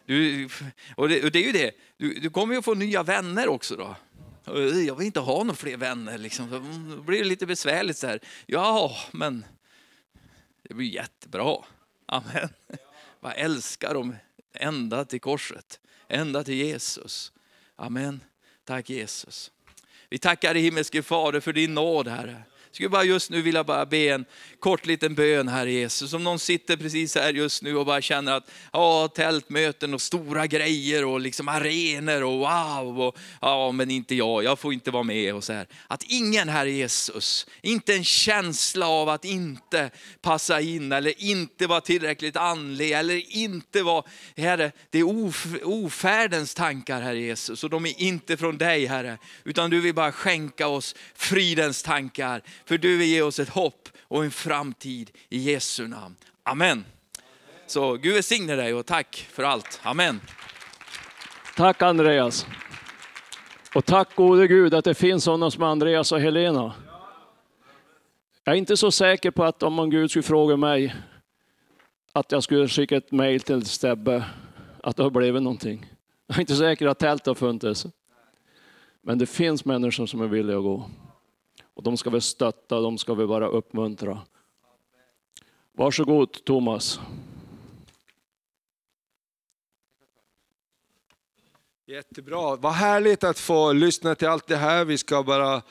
Du, och, det, och det är ju det, du, du kommer ju att få nya vänner också då. Jag vill inte ha några fler vänner. Liksom. Då blir det lite besvärligt. Så här. Ja, men det blir jättebra. Amen. Jag älskar dem ända till korset, ända till Jesus. Amen. Tack Jesus. Vi tackar dig himmelske Fader för din nåd Herre skulle bara just nu vilja bara be en kort liten bön, Herre Jesus. Om någon sitter precis här just nu och bara känner att ja, tältmöten och stora grejer och liksom arenor och wow, och, ja men inte jag, jag får inte vara med och så här. Att ingen, Herre Jesus, inte en känsla av att inte passa in eller inte vara tillräckligt andlig eller inte vara, Herre, det är of, ofärdens tankar, Herre Jesus, och de är inte från dig, Herre, utan du vill bara skänka oss fridens tankar, för du vill ge oss ett hopp och en framtid i Jesu namn. Amen. Så Gud välsigne dig och tack för allt. Amen. Tack Andreas. Och tack gode Gud att det finns sådana som Andreas och Helena. Jag är inte så säker på att om Gud skulle fråga mig att jag skulle skicka ett mejl till Stebbe, att det har blivit någonting. Jag är inte säker att tältet har funnits. Men det finns människor som är villiga att gå. Och de ska vi stötta, de ska vi bara uppmuntra. Varsågod Thomas. Jättebra. Vad härligt att få lyssna till allt det här. Vi ska bara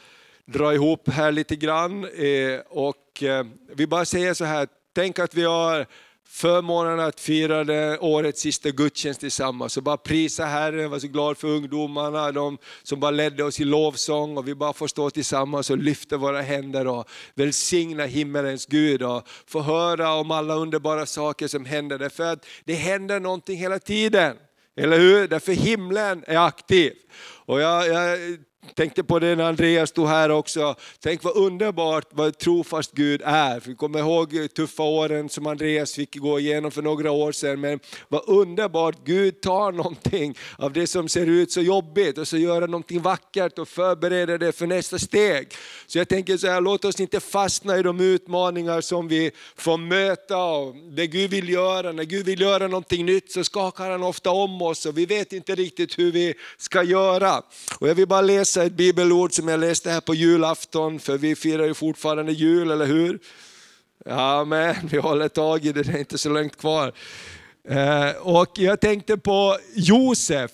dra ihop här lite grann. Eh, och eh, vi bara säger så här, tänk att vi har förmånen att fira det årets sista gudstjänst tillsammans. Så bara prisa Herren, var så glad för ungdomarna, de som bara ledde oss i lovsång. Och vi bara får stå tillsammans och lyfta våra händer och välsigna himmelens Gud. Och få höra om alla underbara saker som händer. Därför att det händer någonting hela tiden. Eller hur? Därför himlen är aktiv. Och jag, jag tänkte på det när Andreas stod här också. Tänk vad underbart vad trofast Gud är. Vi kommer ihåg tuffa åren som Andreas fick gå igenom för några år sedan. Men vad underbart Gud tar någonting av det som ser ut så jobbigt och så gör han någonting vackert och förbereder det för nästa steg. Så jag tänker så här, låt oss inte fastna i de utmaningar som vi får möta. Och det Gud vill göra, när Gud vill göra någonting nytt så skakar han ofta om oss och vi vet inte riktigt hur vi ska göra. Och jag vill bara läsa läsa ett bibelord som jag läste här på julafton, för vi firar ju fortfarande jul, eller hur? Ja, men vi håller tag i det, det är inte så långt kvar. Eh, och jag tänkte på Josef.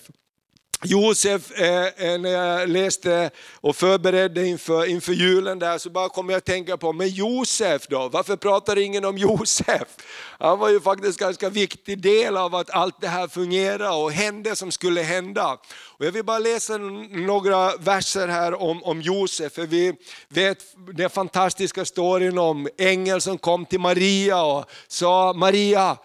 Josef, eh, eh, när jag läste och förberedde inför, inför julen där så bara kom jag att tänka på, men Josef då, varför pratar ingen om Josef? Han var ju faktiskt en ganska viktig del av att allt det här fungerade och hände som skulle hända. Och jag vill bara läsa några verser här om, om Josef, för vi vet den fantastiska storyn om ängeln som kom till Maria och sa, Maria,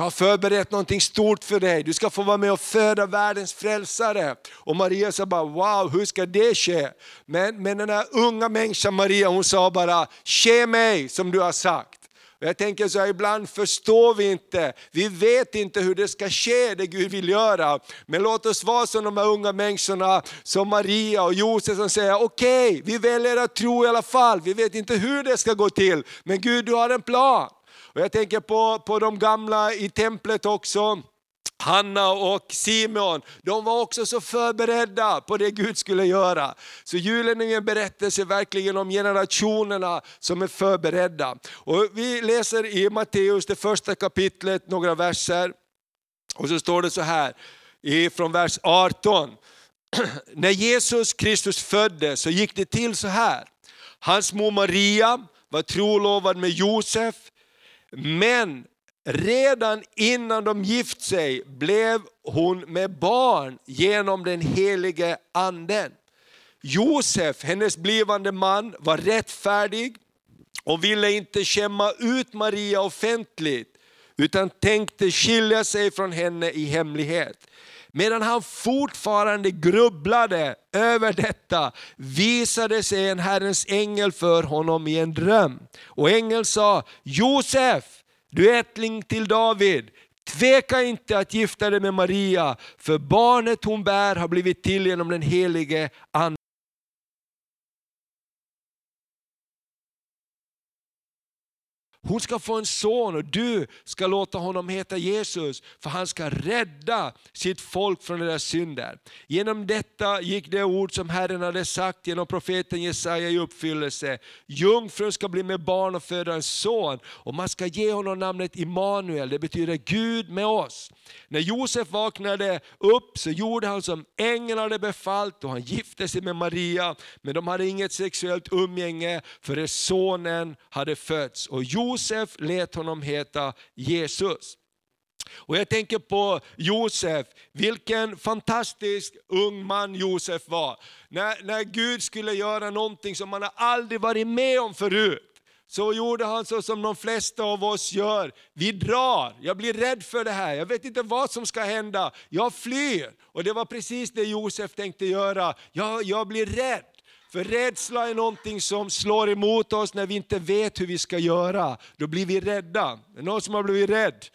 jag har förberett någonting stort för dig, du ska få vara med och föda världens frälsare. Och Maria sa bara, wow, hur ska det ske? Men, men den här unga människan Maria, hon sa bara, ske mig som du har sagt. Och jag tänker så här, ibland förstår vi inte, vi vet inte hur det ska ske, det Gud vill göra. Men låt oss vara som de här unga människorna, som Maria och Josef som säger, okej, okay, vi väljer att tro i alla fall, vi vet inte hur det ska gå till, men Gud du har en plan. Och jag tänker på, på de gamla i templet också. Hanna och Simon, de var också så förberedda på det Gud skulle göra. Så julen är en berättelse verkligen om generationerna som är förberedda. Och vi läser i Matteus, det första kapitlet, några verser. Och så står det så här, från vers 18. När Jesus Kristus föddes så gick det till så här. Hans mor Maria var trolovad med Josef, men redan innan de gift sig blev hon med barn genom den helige anden. Josef, hennes blivande man, var rättfärdig och ville inte skämma ut Maria offentligt, utan tänkte skilja sig från henne i hemlighet. Medan han fortfarande grubblade över detta visade sig en Herrens ängel för honom i en dröm. Och ängeln sa, Josef, du är ättling till David, tveka inte att gifta dig med Maria, för barnet hon bär har blivit till genom den helige Ande. Hon ska få en son och du ska låta honom heta Jesus, för han ska rädda sitt folk från deras synder. Genom detta gick det ord som Herren hade sagt genom profeten Jesaja i uppfyllelse. Jungfrun ska bli med barn och föda en son, och man ska ge honom namnet Immanuel, det betyder Gud med oss. När Josef vaknade upp så gjorde han som ängeln hade befallt och han gifte sig med Maria, men de hade inget sexuellt umgänge förrän sonen hade fötts. Och Josef Josef lät honom heta Jesus. Och jag tänker på Josef, vilken fantastisk ung man Josef var. När, när Gud skulle göra någonting som man aldrig varit med om förut, så gjorde han så som de flesta av oss gör. Vi drar, jag blir rädd för det här, jag vet inte vad som ska hända, jag flyr. Och det var precis det Josef tänkte göra, jag, jag blir rädd. För rädsla är någonting som slår emot oss när vi inte vet hur vi ska göra. Då blir vi rädda. Det Är någon som har blivit rädd?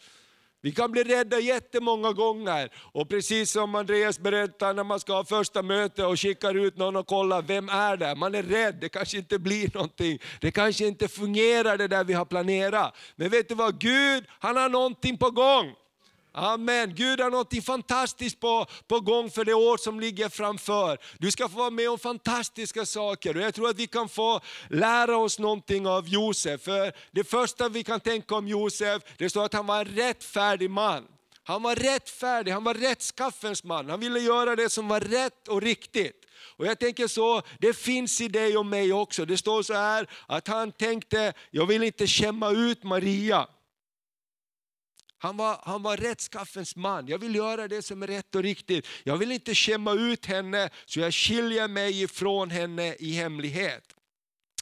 Vi kan bli rädda jättemånga gånger. Och precis som Andreas berättar när man ska ha första möte och skickar ut någon och kollar, vem är det? Man är rädd, det kanske inte blir någonting. Det kanske inte fungerar det där vi har planerat. Men vet du vad, Gud han har någonting på gång. Amen. Gud har något fantastiskt på, på gång för det år som ligger framför. Du ska få vara med om fantastiska saker och jag tror att vi kan få lära oss någonting av Josef. För det första vi kan tänka om Josef, det står att han var en rättfärdig man. Han var rättfärdig, han var rättskaffens man. Han ville göra det som var rätt och riktigt. Och jag tänker så, det finns i dig och mig också. Det står så här att han tänkte, jag vill inte skämma ut Maria. Han var, han var rättskaffens man. Jag vill göra det som är rätt och riktigt. Jag vill inte skämma ut henne, så jag skiljer mig ifrån henne i hemlighet.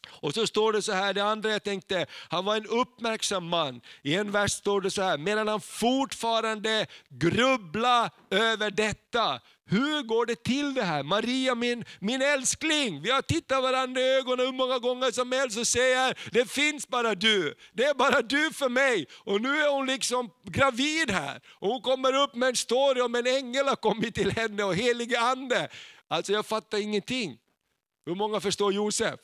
Och så står det så här, det andra jag tänkte, han var en uppmärksam man. I en vers står det så här, medan han fortfarande grubbla över detta. Hur går det till det här? Maria min, min älskling, vi har tittat varandra i ögonen hur många gånger som helst och säger, det finns bara du. Det är bara du för mig. Och nu är hon liksom gravid här. Och hon kommer upp med en story om en ängel har kommit till henne och helige ande. Alltså jag fattar ingenting. Hur många förstår Josef?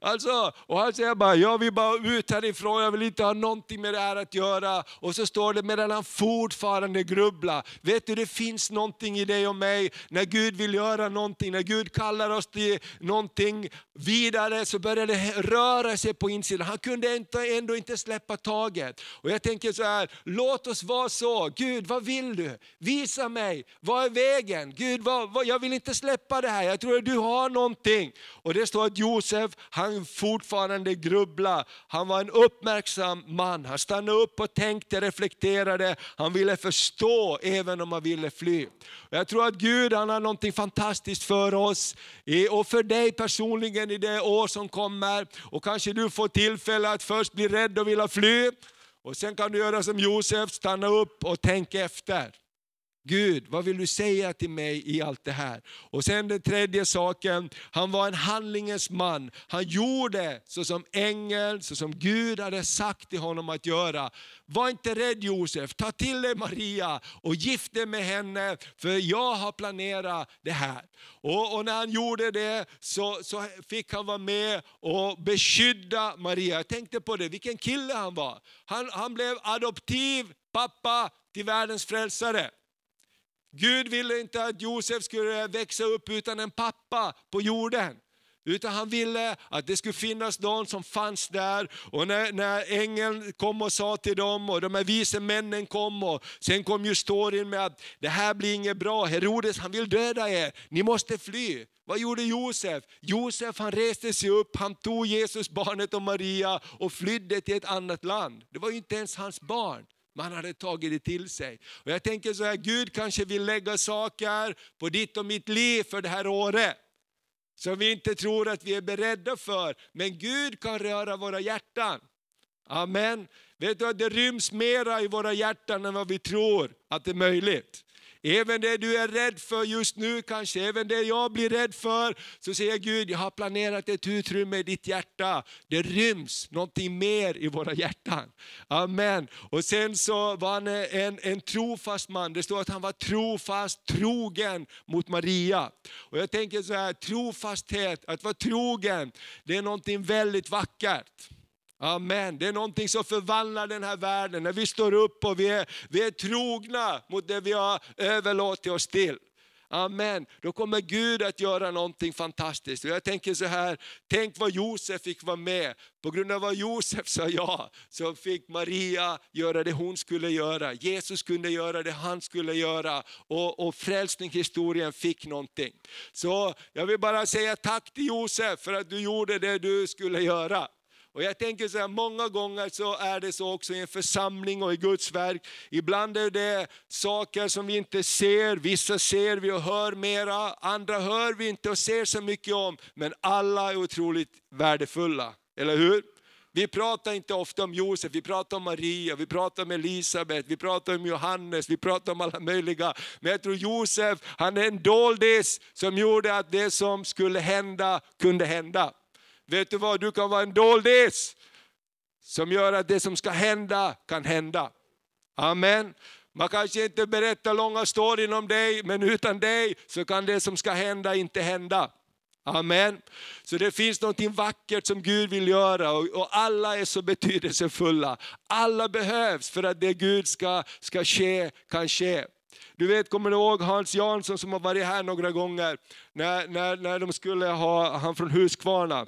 Alltså, och han säger bara, jag vill bara ut härifrån, jag vill inte ha någonting med det här att göra. Och så står det medan han fortfarande grubblar. Vet du, det finns någonting i dig och mig, när Gud vill göra någonting, när Gud kallar oss till någonting vidare, så börjar det röra sig på insidan. Han kunde ändå inte släppa taget. Och jag tänker så här, låt oss vara så, Gud vad vill du? Visa mig, vad är vägen? Gud, vad, vad, jag vill inte släppa det här, jag tror att du har någonting. Och det står att Josef, han han fortfarande grubbla. Han var en uppmärksam man. Han stannade upp och tänkte, reflekterade. Han ville förstå även om han ville fly. Jag tror att Gud han har något fantastiskt för oss och för dig personligen i det år som kommer. Och kanske du får tillfälle att först bli rädd och vilja fly. Och sen kan du göra som Josef, stanna upp och tänka efter. Gud, vad vill du säga till mig i allt det här? Och sen den tredje saken, han var en handlingens man. Han gjorde så som ängeln, så som Gud hade sagt till honom att göra. Var inte rädd Josef, ta till dig Maria och gift dig med henne, för jag har planerat det här. Och, och när han gjorde det så, så fick han vara med och beskydda Maria. Jag tänkte på det, vilken kille han var. Han, han blev adoptiv pappa till världens frälsare. Gud ville inte att Josef skulle växa upp utan en pappa på jorden. Utan han ville att det skulle finnas någon som fanns där. Och när, när ängeln kom och sa till dem och de här vise männen kom och sen kom ju storyn med att det här blir inget bra, Herodes han vill döda er, ni måste fly. Vad gjorde Josef? Josef han reste sig upp, han tog Jesus, barnet och Maria och flydde till ett annat land. Det var ju inte ens hans barn. Man hade tagit det till sig. Och jag tänker så här, Gud kanske vill lägga saker på ditt och mitt liv för det här året. Som vi inte tror att vi är beredda för. Men Gud kan röra våra hjärtan. Amen. Vet du att det ryms mera i våra hjärtan än vad vi tror att det är möjligt. Även det du är rädd för just nu kanske, även det jag blir rädd för, så säger Gud, jag har planerat ett utrymme i ditt hjärta. Det ryms någonting mer i våra hjärtan. Amen. Och sen så var han en, en trofast man. Det står att han var trofast, trogen mot Maria. Och jag tänker så här, trofasthet, att vara trogen, det är någonting väldigt vackert. Amen. Det är någonting som förvandlar den här världen, när vi står upp och vi är, vi är trogna mot det vi har överlåtit oss till. Amen. Då kommer Gud att göra någonting fantastiskt. Och jag tänker så här, tänk vad Josef fick vara med. På grund av vad Josef sa ja, så fick Maria göra det hon skulle göra. Jesus kunde göra det han skulle göra. Och, och frälsningshistorien fick någonting. Så jag vill bara säga tack till Josef för att du gjorde det du skulle göra. Och jag tänker så här, många gånger så är det så också i en församling och i Guds verk. Ibland är det saker som vi inte ser, vissa ser vi och hör mera, andra hör vi inte och ser så mycket om. Men alla är otroligt värdefulla, eller hur? Vi pratar inte ofta om Josef, vi pratar om Maria, vi pratar om Elisabet, vi pratar om Johannes, vi pratar om alla möjliga. Men jag tror Josef, han är en doldis som gjorde att det som skulle hända kunde hända. Vet du vad, du kan vara en doldis som gör att det som ska hända kan hända. Amen. Man kanske inte berättar långa storyn om dig, men utan dig så kan det som ska hända inte hända. Amen. Så det finns något vackert som Gud vill göra och, och, alla är så betydelsefulla. Alla behövs för att det Gud ska, ska ske kan ske. Du vet, kommer du ihåg Hans Jansson som har varit här några gånger, när, när, när de skulle ha han från Huskvarna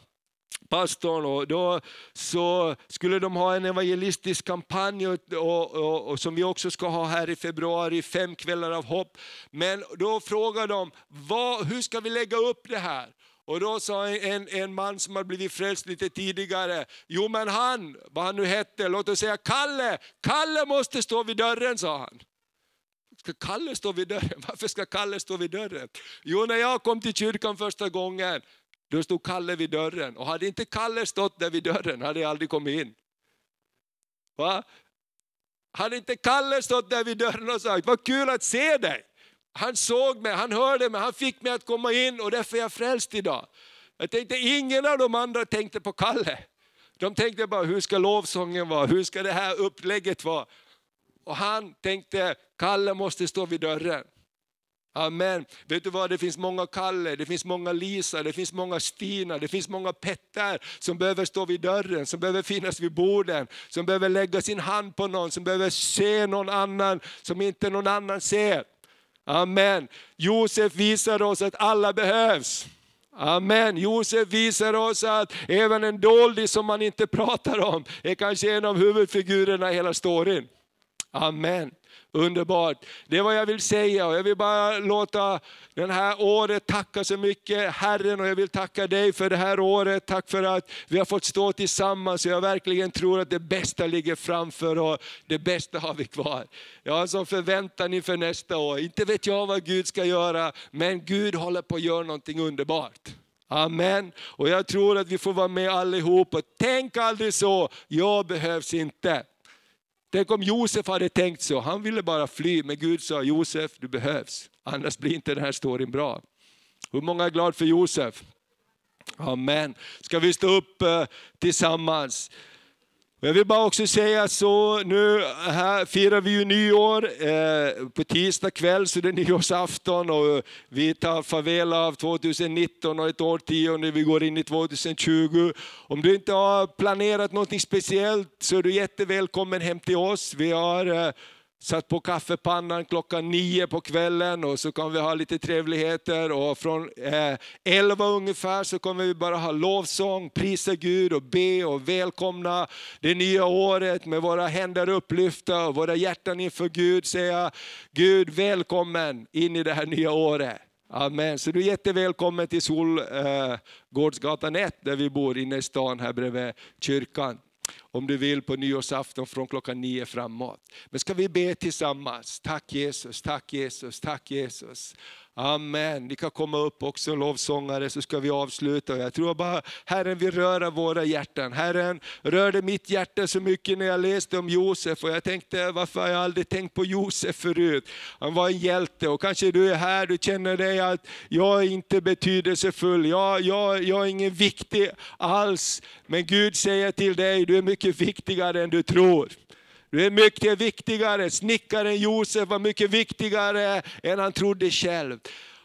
pastorn och då så skulle de ha en evangelistisk kampanj och, och, och, och, som vi också ska ha här i februari, fem kvällar av hopp. Men då frågade de, vad, hur ska vi lägga upp det här? Och då sa en, en man som har blivit frälst lite tidigare, jo men han, vad han nu hette, låt oss säga Kalle, Kalle måste stå vid dörren sa han. Ska Kalle stå vid dörren? Varför ska Kalle stå vid dörren? Jo, när jag kom till kyrkan första gången, då stod Kalle vid dörren. Och hade inte Kalle stått där vid dörren hade jag aldrig kommit in. Va? Hade inte Kalle stått där vid dörren och sagt, vad kul att se dig. Han såg mig, han hörde mig, han fick mig att komma in och därför är jag frälst idag. Jag tänkte, ingen av de andra tänkte på Kalle. De tänkte bara, hur ska lovsången vara? Hur ska det här upplägget vara? Och han tänkte, Kalle måste stå vid dörren. Amen. Vet du vad, det finns många Kalle, det finns många Lisa, det finns många Stina, det finns många Petter som behöver stå vid dörren, som behöver finnas vid borden, som behöver lägga sin hand på någon, som behöver se någon annan som inte någon annan ser. Amen. Josef visar oss att alla behövs. Amen. Josef visar oss att även en doldis som man inte pratar om är kanske en av huvudfigurerna i hela storyn. Amen. Underbart. Det är vad jag vill säga och jag vill bara låta det här året tacka så mycket Herren och jag vill tacka dig för det här året. Tack för att vi har fått stå tillsammans och jag verkligen tror att det bästa ligger framför och det bästa har vi kvar. Jag har en sån förväntan inför nästa år. Inte vet jag vad Gud ska göra, men Gud håller på att göra någonting underbart. Amen. Och jag tror att vi får vara med allihop. Och tänk aldrig så, jag behövs inte. Tänk om Josef hade tänkt så, han ville bara fly, men Gud sa Josef du behövs, annars blir inte den här storyn bra. Hur många är glada för Josef? Amen. Ska vi stå upp eh, tillsammans? Jag vill bara också säga så, nu här firar vi ju nyår eh, på tisdag kväll, så det är nyårsafton och vi tar farväl av 2019 och ett årtionde, vi går in i 2020. Om du inte har planerat något speciellt så är du jättevälkommen hem till oss. Vi har eh, satt på kaffepannan klockan nio på kvällen och så kan vi ha lite trevligheter. Och från eh, elva ungefär så kommer vi bara ha lovsång, prisa Gud och be och välkomna det nya året med våra händer upplyfta och våra hjärtan inför Gud. Säga Gud välkommen in i det här nya året. Amen. Så du är jättevälkommen till Solgårdsgatan eh, 1 där vi bor inne i stan här bredvid kyrkan om du vill på nyårsafton från klockan nio framåt. Men ska vi be tillsammans? Tack Jesus, tack Jesus, tack Jesus. Amen. Ni kan komma upp också lovsångare så ska vi avsluta. Jag tror bara Herren vill röra våra hjärtan. Herren rörde mitt hjärta så mycket när jag läste om Josef och jag tänkte varför har jag aldrig tänkt på Josef förut? Han var en hjälte och kanske du är här, du känner dig att jag är inte betydelsefull, jag, jag, jag är ingen viktig alls. Men Gud säger till dig, du är mycket viktigare än du tror. Du är mycket viktigare. Snickaren Josef var mycket viktigare än han trodde själv.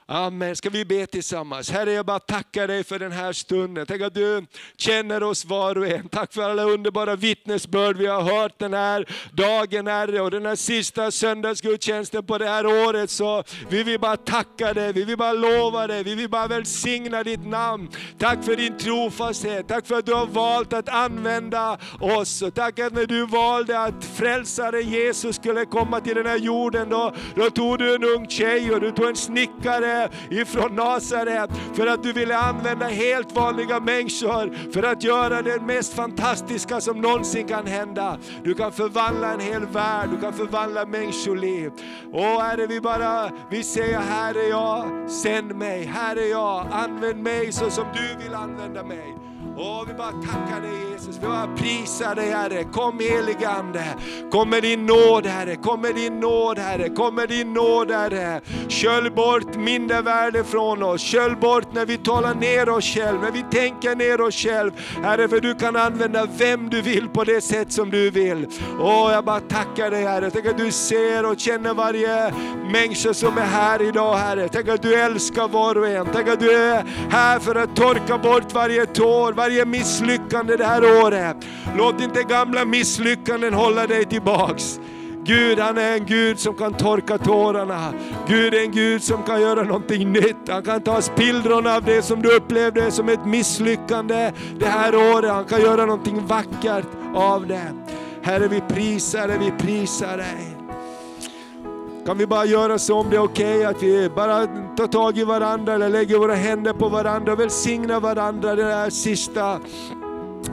Amen. Ska vi be tillsammans? Herre, jag bara tackar dig för den här stunden. Tänk att du känner oss var och en. Tack för alla underbara vittnesbörd vi har hört den här dagen, Herre. Och den här sista söndagsgudstjänsten på det här året. Så vi vill bara tacka dig, vi vill bara lova dig, vi vill bara välsigna ditt namn. Tack för din trofasthet, tack för att du har valt att använda oss. Och tack att när du valde att frälsaren Jesus skulle komma till den här jorden, då, då tog du en ung tjej och du tog en snickare ifrån Nasaret för att du ville använda helt vanliga människor för att göra det mest fantastiska som någonsin kan hända. Du kan förvandla en hel värld, du kan förvandla människoliv. Och Herre, vi bara, vi säger här är jag, sänd mig, här är jag, använd mig så som du vill använda mig. Åh, vi bara tackar dig Jesus, vi bara prisar dig Herre. Kom helige Ande, kom med din nåd Herre, kom med din nåd Herre, kom med din nåd Herre. Kölj bort mindervärde från oss, kölj bort när vi talar ner oss själv, när vi tänker ner oss själv. Herre, för du kan använda vem du vill på det sätt som du vill. Åh, jag bara tackar dig Herre, tänk att du ser och känner varje människa som är här idag Herre. Tänk att du älskar var och en, tänk att du är här för att torka bort varje tår, varje misslyckande det här året. Låt inte gamla misslyckanden hålla dig tillbaks. Gud han är en Gud som kan torka tårarna. Gud är en Gud som kan göra någonting nytt. Han kan ta spillrorna av det som du upplevde som ett misslyckande det här året. Han kan göra någonting vackert av det. Herre vi prisar dig, vi prisar dig. Kan vi bara göra så om det är okej okay, att vi bara tar tag i varandra eller lägger våra händer på varandra och välsignar varandra den här sista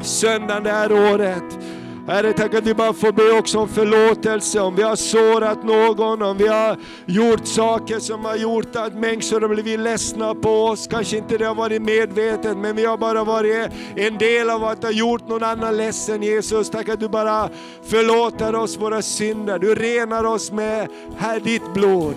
söndagen det här året. Herre, tack att vi bara får be också om förlåtelse, om vi har sårat någon, om vi har gjort saker som har gjort att människor har blivit ledsna på oss. Kanske inte det har varit medvetet, men vi har bara varit en del av att ha gjort någon annan ledsen. Jesus, tack att du bara förlåter oss våra synder. Du renar oss med här, ditt blod.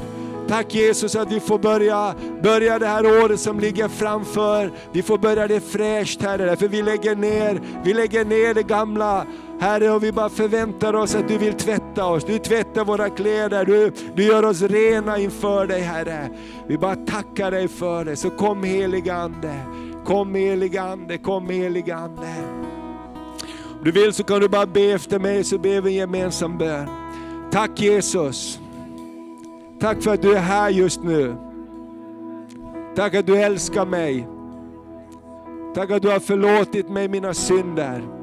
Tack Jesus att vi får börja, börja det här året som ligger framför. Vi får börja det fräscht Herre, för vi lägger ner, vi lägger ner det gamla Herre, och vi bara förväntar oss att du vill tvätta oss. Du tvättar våra kläder, du, du gör oss rena inför dig Herre. Vi bara tackar dig för det. Så kom helige Ande, kom helige Ande, kom helige Ande. Om du vill så kan du bara be efter mig så ber vi en gemensam bön. Tack Jesus. Tack för att du är här just nu. Tack att du älskar mig. Tack att du har förlåtit mig mina synder.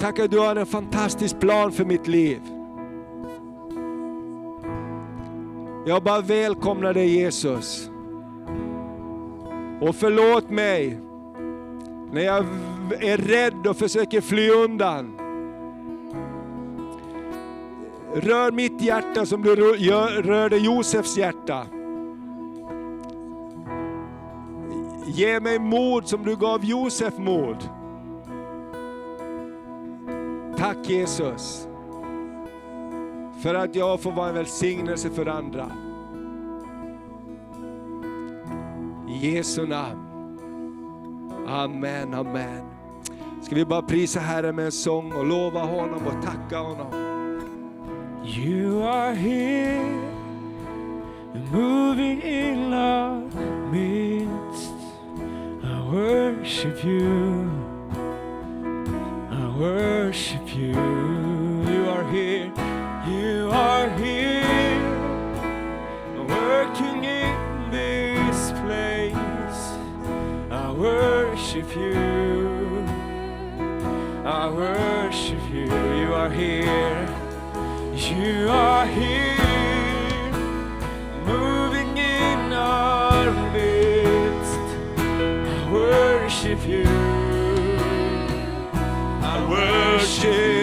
Tack att du har en fantastisk plan för mitt liv. Jag bara välkomnar dig Jesus. Och förlåt mig när jag är rädd och försöker fly undan. Rör mitt hjärta som du rörde Josefs hjärta. Ge mig mod som du gav Josef mod. Tack Jesus för att jag får vara en välsignelse för andra. I Jesu namn. Amen, amen. Ska vi bara prisa Herren med en sång och lova honom och tacka honom. You are here, moving in our midst. I worship you. Worship you. You are here, you are here, working in this place. I worship you, I worship you. You are here, you are here, moving worship